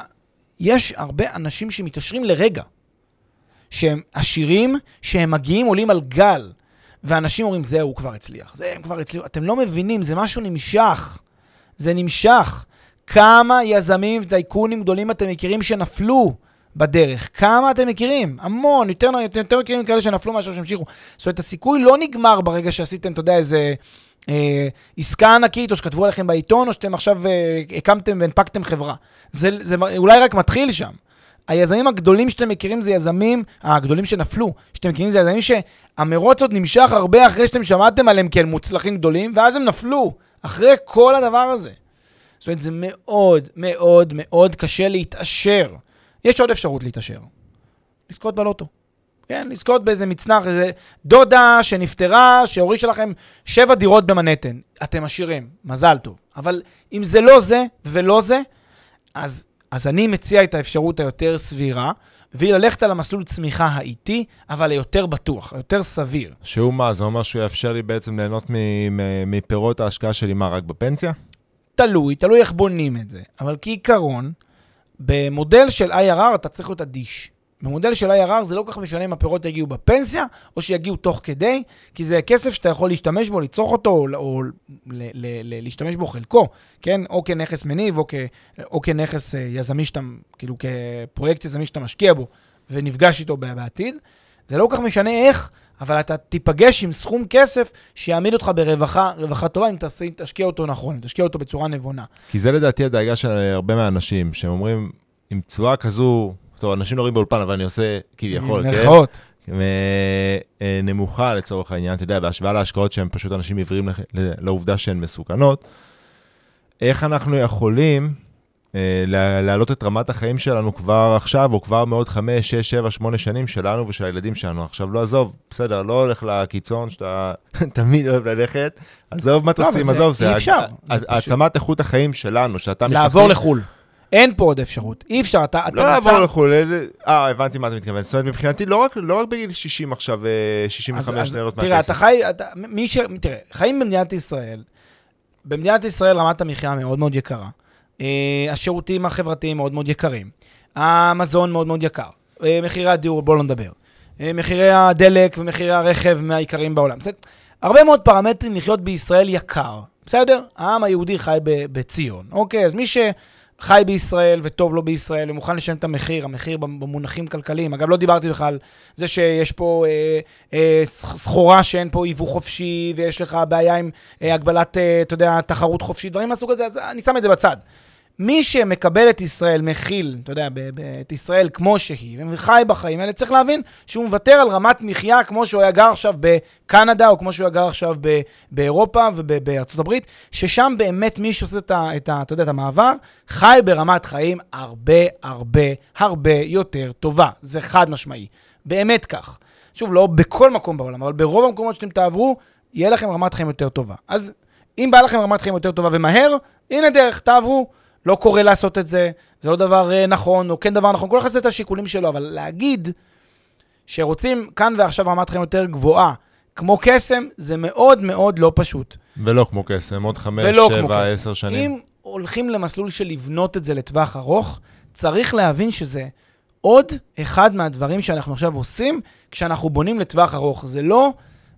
יש הרבה אנשים שמתעשרים לרגע, שהם עשירים, שהם מגיעים, עולים על גל, ואנשים אומרים, זהו, הוא כבר הצליח, זה, הם כבר הצליחו. אתם לא מבינים, זה משהו נמשך. זה נמשך. כמה יזמים וטייקונים גדולים אתם מכירים שנפלו בדרך? כמה אתם מכירים? המון, יותר, יותר, יותר מכירים כאלה שנפלו מאשר שהמשיכו. זאת אומרת, הסיכוי לא נגמר ברגע שעשיתם, אתה יודע, איזה אה, עסקה ענקית, או שכתבו עליכם בעיתון, או שאתם עכשיו אה, הקמתם והנפקתם חברה. זה, זה אולי רק מתחיל שם. היזמים הגדולים שאתם מכירים זה יזמים, הגדולים שנפלו, שאתם מכירים זה יזמים שהמרוץ עוד נמשך הרבה אחרי שאתם שמעתם עליהם כאל מוצלחים גדולים, ואז הם נפלו, אחרי כל הדבר הזה. זאת אומרת, זה מאוד מאוד מאוד קשה להתעשר. יש עוד אפשרות להתעשר. לזכות בלוטו. כן, לזכות באיזה מצנח, איזה דודה שנפטרה, שהורישה לכם שבע דירות במנהטן. אתם עשירים, מזל טוב. אבל אם זה לא זה ולא זה, אז, אז אני מציע את האפשרות היותר סבירה, והיא ללכת על המסלול צמיחה האיטי, אבל היותר בטוח, היותר סביר. שהוא מה, זה אומר שהוא יאפשר לי בעצם ליהנות מפירות ההשקעה שלי, מה, רק בפנסיה? תלוי, תלוי איך בונים את זה. אבל כעיקרון, במודל של IRR אתה צריך להיות אדיש. במודל של IRR זה לא כל כך משנה אם הפירות יגיעו בפנסיה, או שיגיעו תוך כדי, כי זה כסף שאתה יכול להשתמש בו, לצרוך אותו, או, או ל, ל, ל, להשתמש בו חלקו, כן? או כנכס מניב, או, כ, או כנכס אה, יזמי שאתה, כאילו כפרויקט יזמי שאתה משקיע בו, ונפגש איתו בעתיד. זה לא כל כך משנה איך, אבל אתה תיפגש עם סכום כסף שיעמיד אותך ברווחה, רווחה טובה, אם תעשה- תשקיע אותו נכון, אם תשקיע אותו בצורה נבונה. כי זה לדעתי הדאגה של הרבה מהאנשים, שהם אומרים, עם תשואה כזו, טוב, אנשים לא רואים באולפן, אבל אני עושה כביכול, כן? מירכאות. ו- אה, נמוכה לצורך העניין, אתה יודע, בהשוואה להשקעות שהן פשוט אנשים עיוורים לעובדה שהן מסוכנות, איך אנחנו יכולים אה, לה- להעלות את רמת החיים שלנו כבר עכשיו, או כבר מעוד חמש, שש, שבע, שמונה שנים שלנו ושל הילדים שלנו. עכשיו, לא עזוב, בסדר, לא הולך לקיצון שאתה תמיד אוהב ללכת, עזוב מטוסים, זה- עזוב, זה אי אפשר, העצמת איכות החיים שלנו, שאתה לעבור לחו"ל. אין פה עוד אפשרות. אי אפשר, אתה, אתה לא לעבור לחו"ל, אה, הבנתי מה אתה מתכוון. זאת אומרת, מבחינתי, לא רק, לא בגיל 60 עכשיו, אה, 65 אז, אז ליהנות תראה, מהכסף. אתה חי, מי ש... תראה, חיים במדינת ישראל, במדינת ישראל רמת המחיה מאוד מאוד יקרה. אה, השירותים החברתיים מאוד מאוד יקרים. המזון מאוד מאוד יקר. אה, מחירי הדיור, בואו לא נדבר. אה, מחירי הדלק ומחירי הרכב מהיקרים בעולם. בסדר? הרבה מאוד פרמטרים לחיות בישראל יקר, בסדר? העם היהודי חי בציון. אוקיי, אז מי שחי בישראל וטוב לו בישראל ומוכן לשלם את המחיר, המחיר במונחים כלכליים. אגב, לא דיברתי בכלל על זה שיש פה אה, אה, סח- סחורה שאין פה יבוא חופשי, ויש לך בעיה עם אה, הגבלת, אה, אתה יודע, תחרות חופשית, דברים מהסוג הזה, אז אני שם את זה בצד. מי שמקבל את ישראל, מכיל, אתה יודע, את ישראל כמו שהיא, וחי בחיים האלה, צריך להבין שהוא מוותר על רמת מחיה כמו שהוא היה גר עכשיו בקנדה, או כמו שהוא היה גר עכשיו באירופה ובארצות הברית, ששם באמת מי שעושה את, ה, את, ה, אתה יודע, את המעבר, חי ברמת חיים הרבה הרבה הרבה יותר טובה. זה חד משמעי. באמת כך. שוב, לא בכל מקום בעולם, אבל ברוב המקומות שאתם תעברו, יהיה לכם רמת חיים יותר טובה. אז אם בא לכם רמת חיים יותר טובה ומהר, הנה דרך, תעברו. לא קורה לעשות את זה, זה לא דבר אה, נכון, או כן דבר נכון, כל אחד עושה את השיקולים שלו, אבל להגיד שרוצים כאן ועכשיו רמת חיים יותר גבוהה, כמו קסם, זה מאוד מאוד לא פשוט. ולא כמו קסם, עוד חמש, שבע. עשר שנים. אם הולכים למסלול של לבנות את זה לטווח ארוך, צריך להבין שזה עוד אחד מהדברים שאנחנו עכשיו עושים כשאנחנו בונים לטווח ארוך. זה לא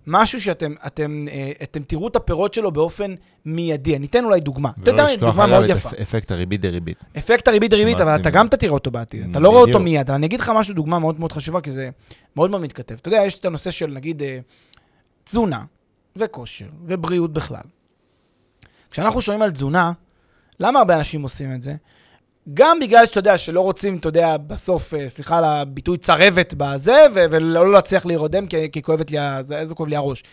משהו שאתם אתם, אה, אתם תראו את הפירות שלו באופן מיידי. אני אתן אולי דוגמה. אתה יודע, דוגמה מאוד יפה. אפ- אפקט הריבית דריבית. אפקט הריבית דריבית, אבל אתה. גם תראה אותו בעתיד. אתה לא רואה אותו. מיד, אני אגיד לך משהו, דוגמה מאוד מאוד חשובה, כי זה מאוד מאוד מתכתב. אתה יודע, יש את הנושא של נגיד אה, תזונה וכושר ובריאות בכלל. כשאנחנו שומעים על תזונה, למה הרבה אנשים עושים את זה? גם בגלל שאתה יודע, שלא רוצים, אתה יודע, בסוף, אה, סליחה על הביטוי צרבת בזה, ו- ולא להצליח להירדם כי, כי כואבת לי, זה- איזה כואב לי הראש.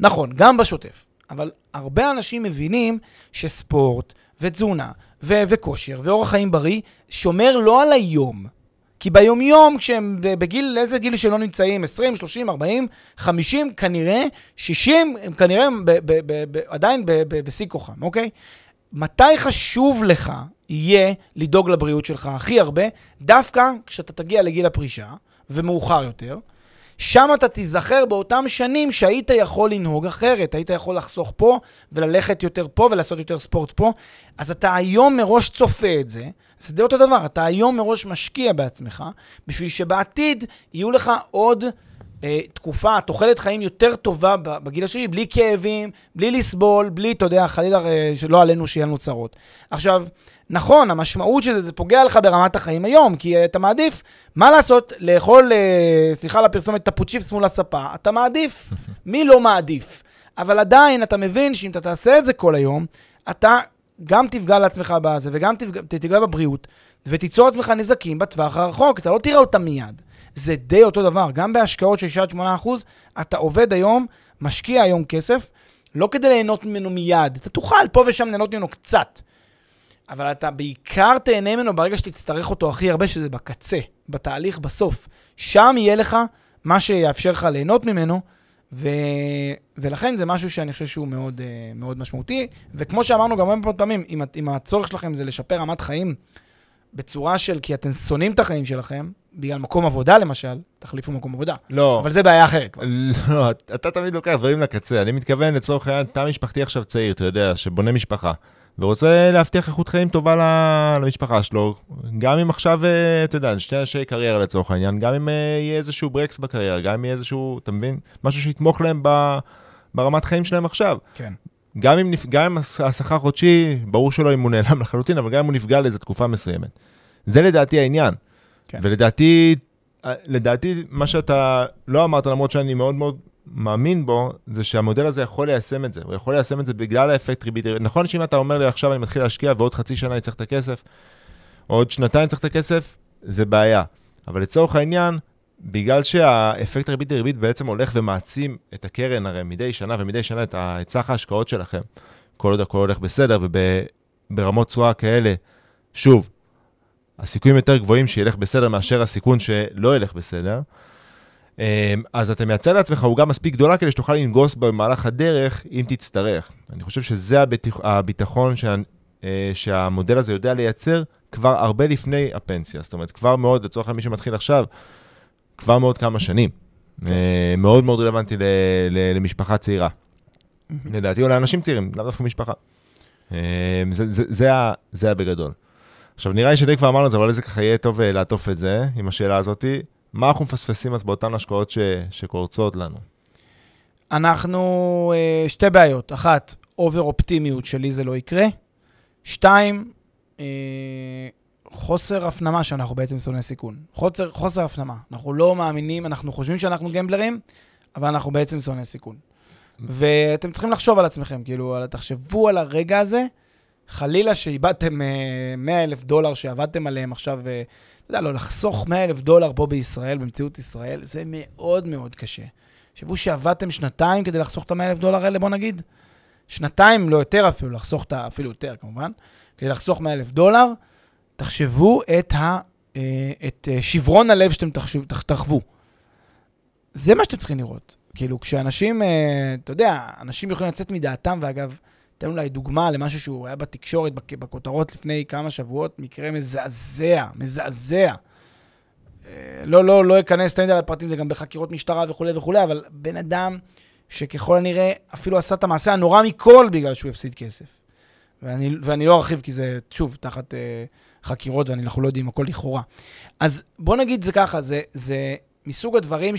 נכון, גם בשוטף. אבל הרבה אנשים מבינים שספורט ותזונה ו- וכושר ואורח חיים בריא שומר לא על היום, כי ביומיום, כשהם בגיל, איזה גיל שלא נמצאים, 20, 30, 40, 50, כנראה, 60, הם כנראה ב- ב- ב- ב- עדיין בשיא כוחם, אוקיי? מתי חשוב לך יהיה לדאוג לבריאות שלך הכי הרבה? דווקא כשאתה תגיע לגיל הפרישה, ומאוחר יותר, שם אתה תיזכר באותם שנים שהיית יכול לנהוג אחרת, היית יכול לחסוך פה וללכת יותר פה ולעשות יותר ספורט פה. אז אתה היום מראש צופה את זה, זה די אותו דבר, אתה היום מראש משקיע בעצמך, בשביל שבעתיד יהיו לך עוד תקופה, תוחלת חיים יותר טובה בגיל השני, בלי כאבים, בלי לסבול, בלי, אתה יודע, חלילה אה, שלא עלינו שיהיה לנו צרות. עכשיו, נכון, המשמעות של זה, זה פוגע לך ברמת החיים היום, כי אה, אתה מעדיף, מה לעשות, לאכול, אה, סליחה על הפרסומת, טפוצ'יפס מול הספה, אתה מעדיף. מי לא מעדיף? אבל עדיין, אתה מבין שאם אתה תעשה את זה כל היום, אתה גם תפגע לעצמך בזה, וגם תפגע, תפגע בבריאות, ותיצור לעצמך נזקים בטווח הרחוק, אתה לא תראה אותם מיד. זה די אותו דבר, גם בהשקעות של 6-8 אחוז, אתה עובד היום, משקיע היום כסף, לא כדי ליהנות ממנו מיד, אתה תוכל פה ושם ליהנות ממנו קצת. אבל אתה בעיקר תהנה ממנו ברגע שתצטרך אותו הכי הרבה, שזה בקצה, בתהליך, בסוף. שם יהיה לך מה שיאפשר לך ליהנות ממנו, ו... ולכן זה משהו שאני חושב שהוא מאוד, אה, מאוד משמעותי. וכמו שאמרנו גם הרבה פעמים, אם, אם הצורך שלכם זה לשפר רמת חיים בצורה של כי אתם שונאים את החיים שלכם, בגלל מקום עבודה למשל, תחליפו מקום עבודה. לא. אבל זה בעיה אחרת. לא, אתה תמיד לוקח דברים לקצה. אני מתכוון, לצורך העניין, תא משפחתי עכשיו צעיר, אתה יודע, שבונה משפחה, ורוצה להבטיח איכות חיים טובה למשפחה שלו, גם אם עכשיו, אה, אתה יודע, שני אנשי קריירה לצורך העניין, גם אם אה, יהיה איזשהו ברקס בקריירה, גם אם יהיה איזשהו, אתה מבין? משהו שיתמוך להם ב- ברמת חיים שלהם עכשיו. כן. גם אם, גם אם הש- השכר חודשי, ברור שלא אם הוא נעלם לחלוטין, אבל גם אם הוא נפגע לאיזו תקופה מסוימת. זה לדעתי העניין. כן. ולדעתי, אה, לדעתי, מה שאתה לא אמרת, למרות שאני מאוד מאוד מאמין בו, זה שהמודל הזה יכול ליישם את זה. הוא יכול ליישם את זה בגלל האפקט ריבית. נכון שאם אתה אומר לי עכשיו אני מתחיל להשקיע ועוד חצי שנה אני צריך את הכסף, או עוד שנתיים אני צריך את הכסף, זה בעיה. אבל לצורך העניין, בגלל שהאפקט ריבית דריבית בעצם הולך ומעצים את הקרן הרי מדי שנה ומדי שנה את סך ההשקעות שלכם, כל עוד הכל הולך בסדר וברמות תשואה כאלה, שוב, הסיכויים יותר גבוהים שילך בסדר מאשר הסיכון שלא ילך בסדר. אמ, אז אתה מייצר לעצמך עוגה מספיק גדולה כדי שתוכל לנגוס במהלך הדרך אם תצטרך. אני חושב שזה הביטח, הביטחון שה, אה, שהמודל הזה יודע לייצר כבר הרבה לפני הפנסיה. זאת אומרת, כבר מאוד, לצורך מי שמתחיל עכשיו, כבר מאוד כמה שנים. אה, מאוד מאוד רלוונטי ל, ל, למשפחה צעירה. לדעתי, או לאנשים צעירים, לאו דווקא משפחה. אה, זה, זה, זה, זה הבגדול. עכשיו, נראה לי שדי כבר אמרנו את זה, אבל איזה ככה יהיה טוב אה, לעטוף את זה עם השאלה הזאתי. מה אנחנו מפספסים אז באותן השקעות ש... שקורצות לנו? אנחנו, אה, שתי בעיות. אחת, אובר אופטימיות שלי זה לא יקרה. שתיים, אה, חוסר הפנמה שאנחנו בעצם שונאי סיכון. חוסר, חוסר הפנמה. אנחנו לא מאמינים, אנחנו חושבים שאנחנו גמבלרים, אבל אנחנו בעצם שונאי סיכון. ואתם צריכים לחשוב על עצמכם, כאילו, תחשבו על הרגע הזה, חלילה שאיבדתם אה, 100 אלף דולר שעבדתם עליהם עכשיו, אה, אתה יודע, לא, לחסוך 100 אלף דולר פה בישראל, במציאות ישראל, זה מאוד מאוד קשה. תחשבו שעבדתם שנתיים כדי לחסוך את ה-100 אלף דולר האלה, בוא נגיד. שנתיים, לא יותר אפילו, לחסוך את ה... אפילו יותר כמובן, כדי לחסוך 100 אלף דולר, תחשבו את, ה, אה, את אה, שברון הלב שאתם תחשב, תח, תחוו. זה מה שאתם צריכים לראות. כאילו, כשאנשים, אה, אתה יודע, אנשים יכולים לצאת מדעתם, ואגב, אתן אולי דוגמה למשהו שהוא היה בתקשורת, בכותרות לפני כמה שבועות, מקרה מזעזע, מזעזע. אה, לא, לא, לא אכנס תמיד על הפרטים, זה גם בחקירות משטרה וכולי וכולי, אבל בן אדם שככל הנראה אפילו עשה את המעשה הנורא מכל בגלל שהוא הפסיד כסף. ואני, ואני לא ארחיב כי זה, שוב, תחת אה, חקירות ואנחנו לא יודעים, הכל לכאורה. אז בוא נגיד זה ככה, זה, זה מסוג הדברים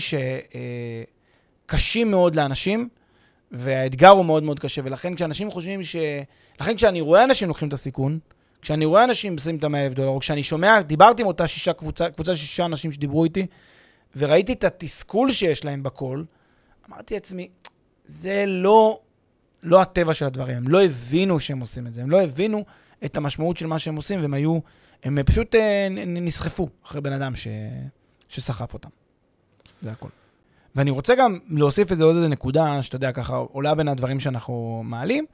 שקשים מאוד לאנשים, והאתגר הוא מאוד מאוד קשה, ולכן כשאנשים חושבים ש... לכן כשאני רואה אנשים לוקחים את הסיכון, כשאני רואה אנשים שמים את ה-100 אלף דולר, או כשאני שומע, דיברתי עם אותה שישה קבוצה, קבוצה של שישה אנשים שדיברו איתי, וראיתי את התסכול שיש להם בקול, אמרתי לעצמי, זה לא, לא הטבע של הדברים, הם לא הבינו שהם עושים את זה, הם לא הבינו את המשמעות של מה שהם עושים, והם היו, הם פשוט אה, נסחפו אחרי בן אדם ש, שסחף אותם. זה הכל. ואני רוצה גם להוסיף את זה עוד איזה נקודה, שאתה יודע, ככה עולה בין הדברים שאנחנו מעלים,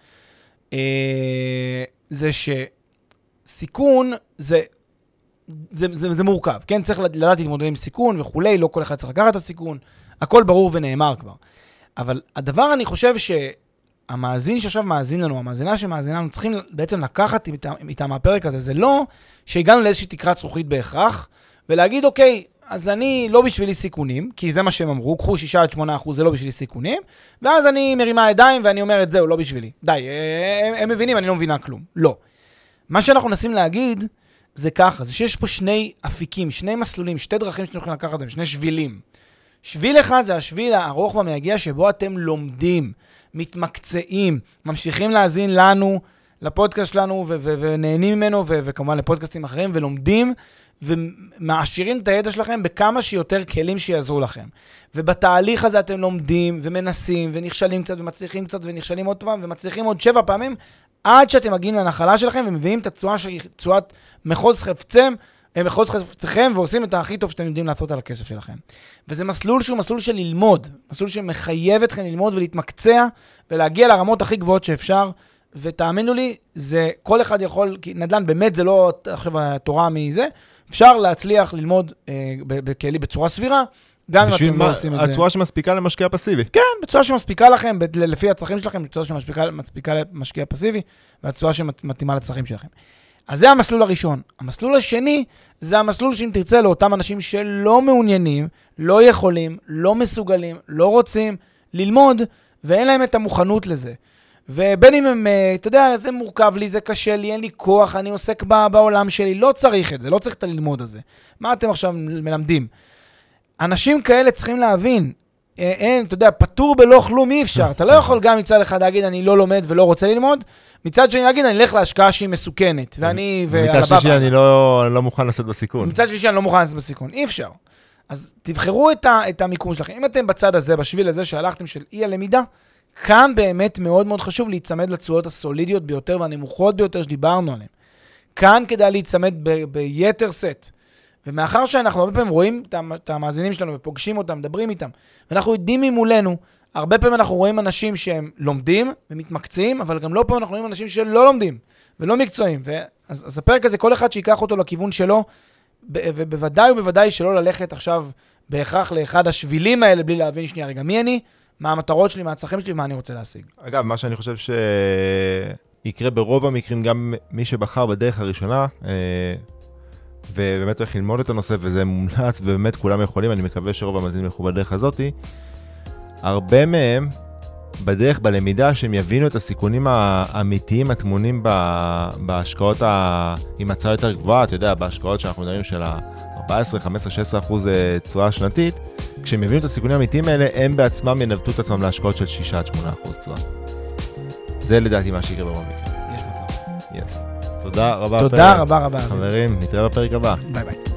אה, זה שסיכון זה זה, זה, זה מורכב, כן? צריך לדעת להתמודד עם סיכון וכולי, לא כל אחד צריך לקחת את הסיכון, הכל ברור ונאמר כבר. אבל הדבר, אני חושב שהמאזין שעכשיו מאזין לנו, המאזינה שמאזינה לנו, צריכים בעצם לקחת איתם מהפרק הזה, זה לא שהגענו לאיזושהי תקרת זכוכית בהכרח, ולהגיד, אוקיי, אז אני לא בשבילי סיכונים, כי זה מה שהם אמרו, קחו 6 עד 8 אחוז, זה לא בשבילי סיכונים, ואז אני מרימה ידיים ואני אומרת, זהו, לא בשבילי. די, הם, הם מבינים, אני לא מבינה כלום. לא. מה שאנחנו מנסים להגיד, זה ככה, זה שיש פה שני אפיקים, שני מסלולים, שתי דרכים שאתם יכולים לקחת שני שבילים. שביל אחד זה השביל הארוך והמייגע שבו אתם לומדים, מתמקצעים, ממשיכים להאזין לנו, לפודקאסט שלנו, ו- ו- ונהנים ממנו, ו- וכמובן לפודקאסטים אחרים, ולומדים, ומעשירים את הידע שלכם בכמה שיותר כלים שיעזרו לכם. ובתהליך הזה אתם לומדים, ומנסים, ונכשלים קצת, ומצליחים קצת, ונכשלים עוד פעם, ומצליחים עוד שבע פעמים, עד שאתם מגיעים לנחלה שלכם ומביאים את התשואה שהיא תשואת מחוז חפצם, אה, מחוז חפצכם, ועושים את הכי טוב שאתם יודעים לעשות על הכסף שלכם. וזה מסלול שהוא מסלול של ללמוד, מסלול שמחייב אתכם ללמוד ולהתמקצע, ולהגיע לרמות הכי גבוהות שאפשר. ותאמינו לי, זה, כל אחד יכול, כי נדל"ן באמת זה לא עכשיו התורה מזה, אפשר להצליח ללמוד אה, בכלי בצורה סבירה, גם אם אתם לא עושים את זה. הצורה שמספיקה למשקיע פסיבי. כן, בצורה שמספיקה לכם, לפי הצרכים שלכם, בצורה שמספיקה למשקיע פסיבי, והצורה שמתאימה לצרכים שלכם. אז זה המסלול הראשון. המסלול השני, זה המסלול שאם תרצה לאותם אנשים שלא מעוניינים, לא יכולים, לא מסוגלים, לא רוצים ללמוד, ואין להם את המוכנות לזה. ובין אם הם, אה, אתה יודע, זה מורכב לי, זה קשה לי, אין לי כוח, אני עוסק בעולם שלי, לא צריך את זה, לא צריך את הללמוד הזה. מה אתם עכשיו מלמדים? אנשים כאלה צריכים להבין, אה, אין, אתה יודע, פטור בלא כלום אי אפשר. אתה לא יכול גם מצד אחד להגיד, אני לא לומד ולא רוצה ללמוד, מצד שני להגיד, אני אלך להשקעה שהיא מסוכנת, ואני... מצד שלישי, אני לא, לא מוכן לשאת בסיכון. מצד שלישי, אני לא מוכן לשאת בסיכון. אי אפשר. אז תבחרו את, ה, את המיקום שלכם. אם אתם בצד הזה, בשביל הזה שהלכתם של אי הלמידה, כאן באמת מאוד מאוד חשוב להיצמד לתשואות הסולידיות ביותר והנמוכות ביותר שדיברנו עליהן. כאן כדאי להיצמד ב- ביתר סט. ומאחר שאנחנו הרבה פעמים רואים את המאזינים שלנו ופוגשים אותם, מדברים איתם, ואנחנו יודעים ממולנו, הרבה פעמים אנחנו רואים אנשים שהם לומדים ומתמקצעים, אבל גם לא פעם אנחנו רואים אנשים שלא לומדים ולא מקצועיים. אז, אז הפרק הזה, כל אחד שיקח אותו לכיוון שלו, ובוודאי ובוודאי שלא ללכת עכשיו בהכרח לאחד השבילים האלה בלי להבין שנייה, רגע, מי אני? מה המטרות שלי, מה הצרכים שלי ומה אני רוצה להשיג. אגב, מה שאני חושב שיקרה ברוב המקרים, גם מי שבחר בדרך הראשונה, אה, ובאמת הולך ללמוד את הנושא, וזה מומלץ, ובאמת כולם יכולים, אני מקווה שרוב המאזינים ילכו בדרך הזאתי, הרבה מהם, בדרך, בלמידה, שהם יבינו את הסיכונים האמיתיים הטמונים בהשקעות ה... עם הצעה יותר גבוהה, אתה יודע, בהשקעות שאנחנו מדברים של ה-14, 15, 16 אחוז אה, תשואה שנתית, כשהם יבינו את הסיכונים האמיתיים האלה, הם בעצמם ינווטו את עצמם להשקעות של 6 עד 8 אחוז תשואה. זה לדעתי מה שיקרה ברוב המקרים. יש מצב. יס. תודה רבה. תודה רבה רבה. חברים, נתראה בפרק הבא. ביי ביי.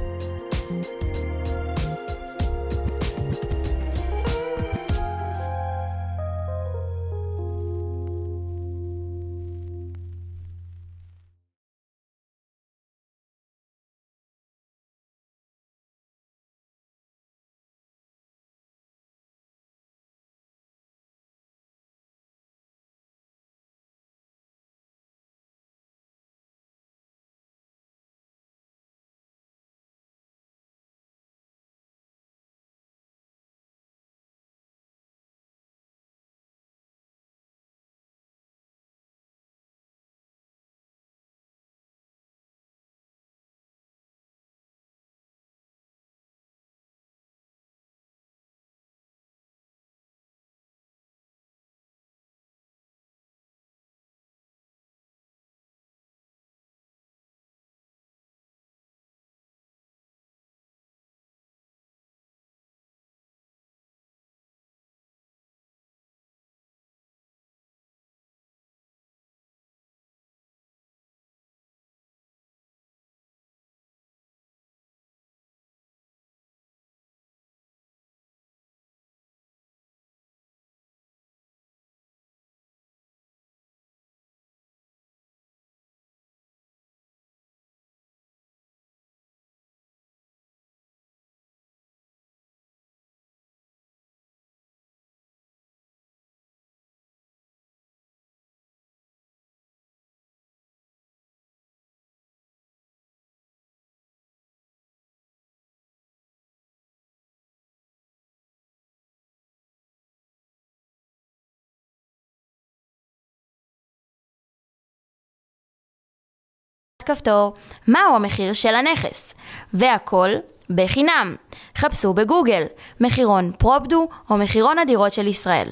כפתור מהו המחיר של הנכס, והכל בחינם. חפשו בגוגל מחירון פרופדו או מחירון הדירות של ישראל.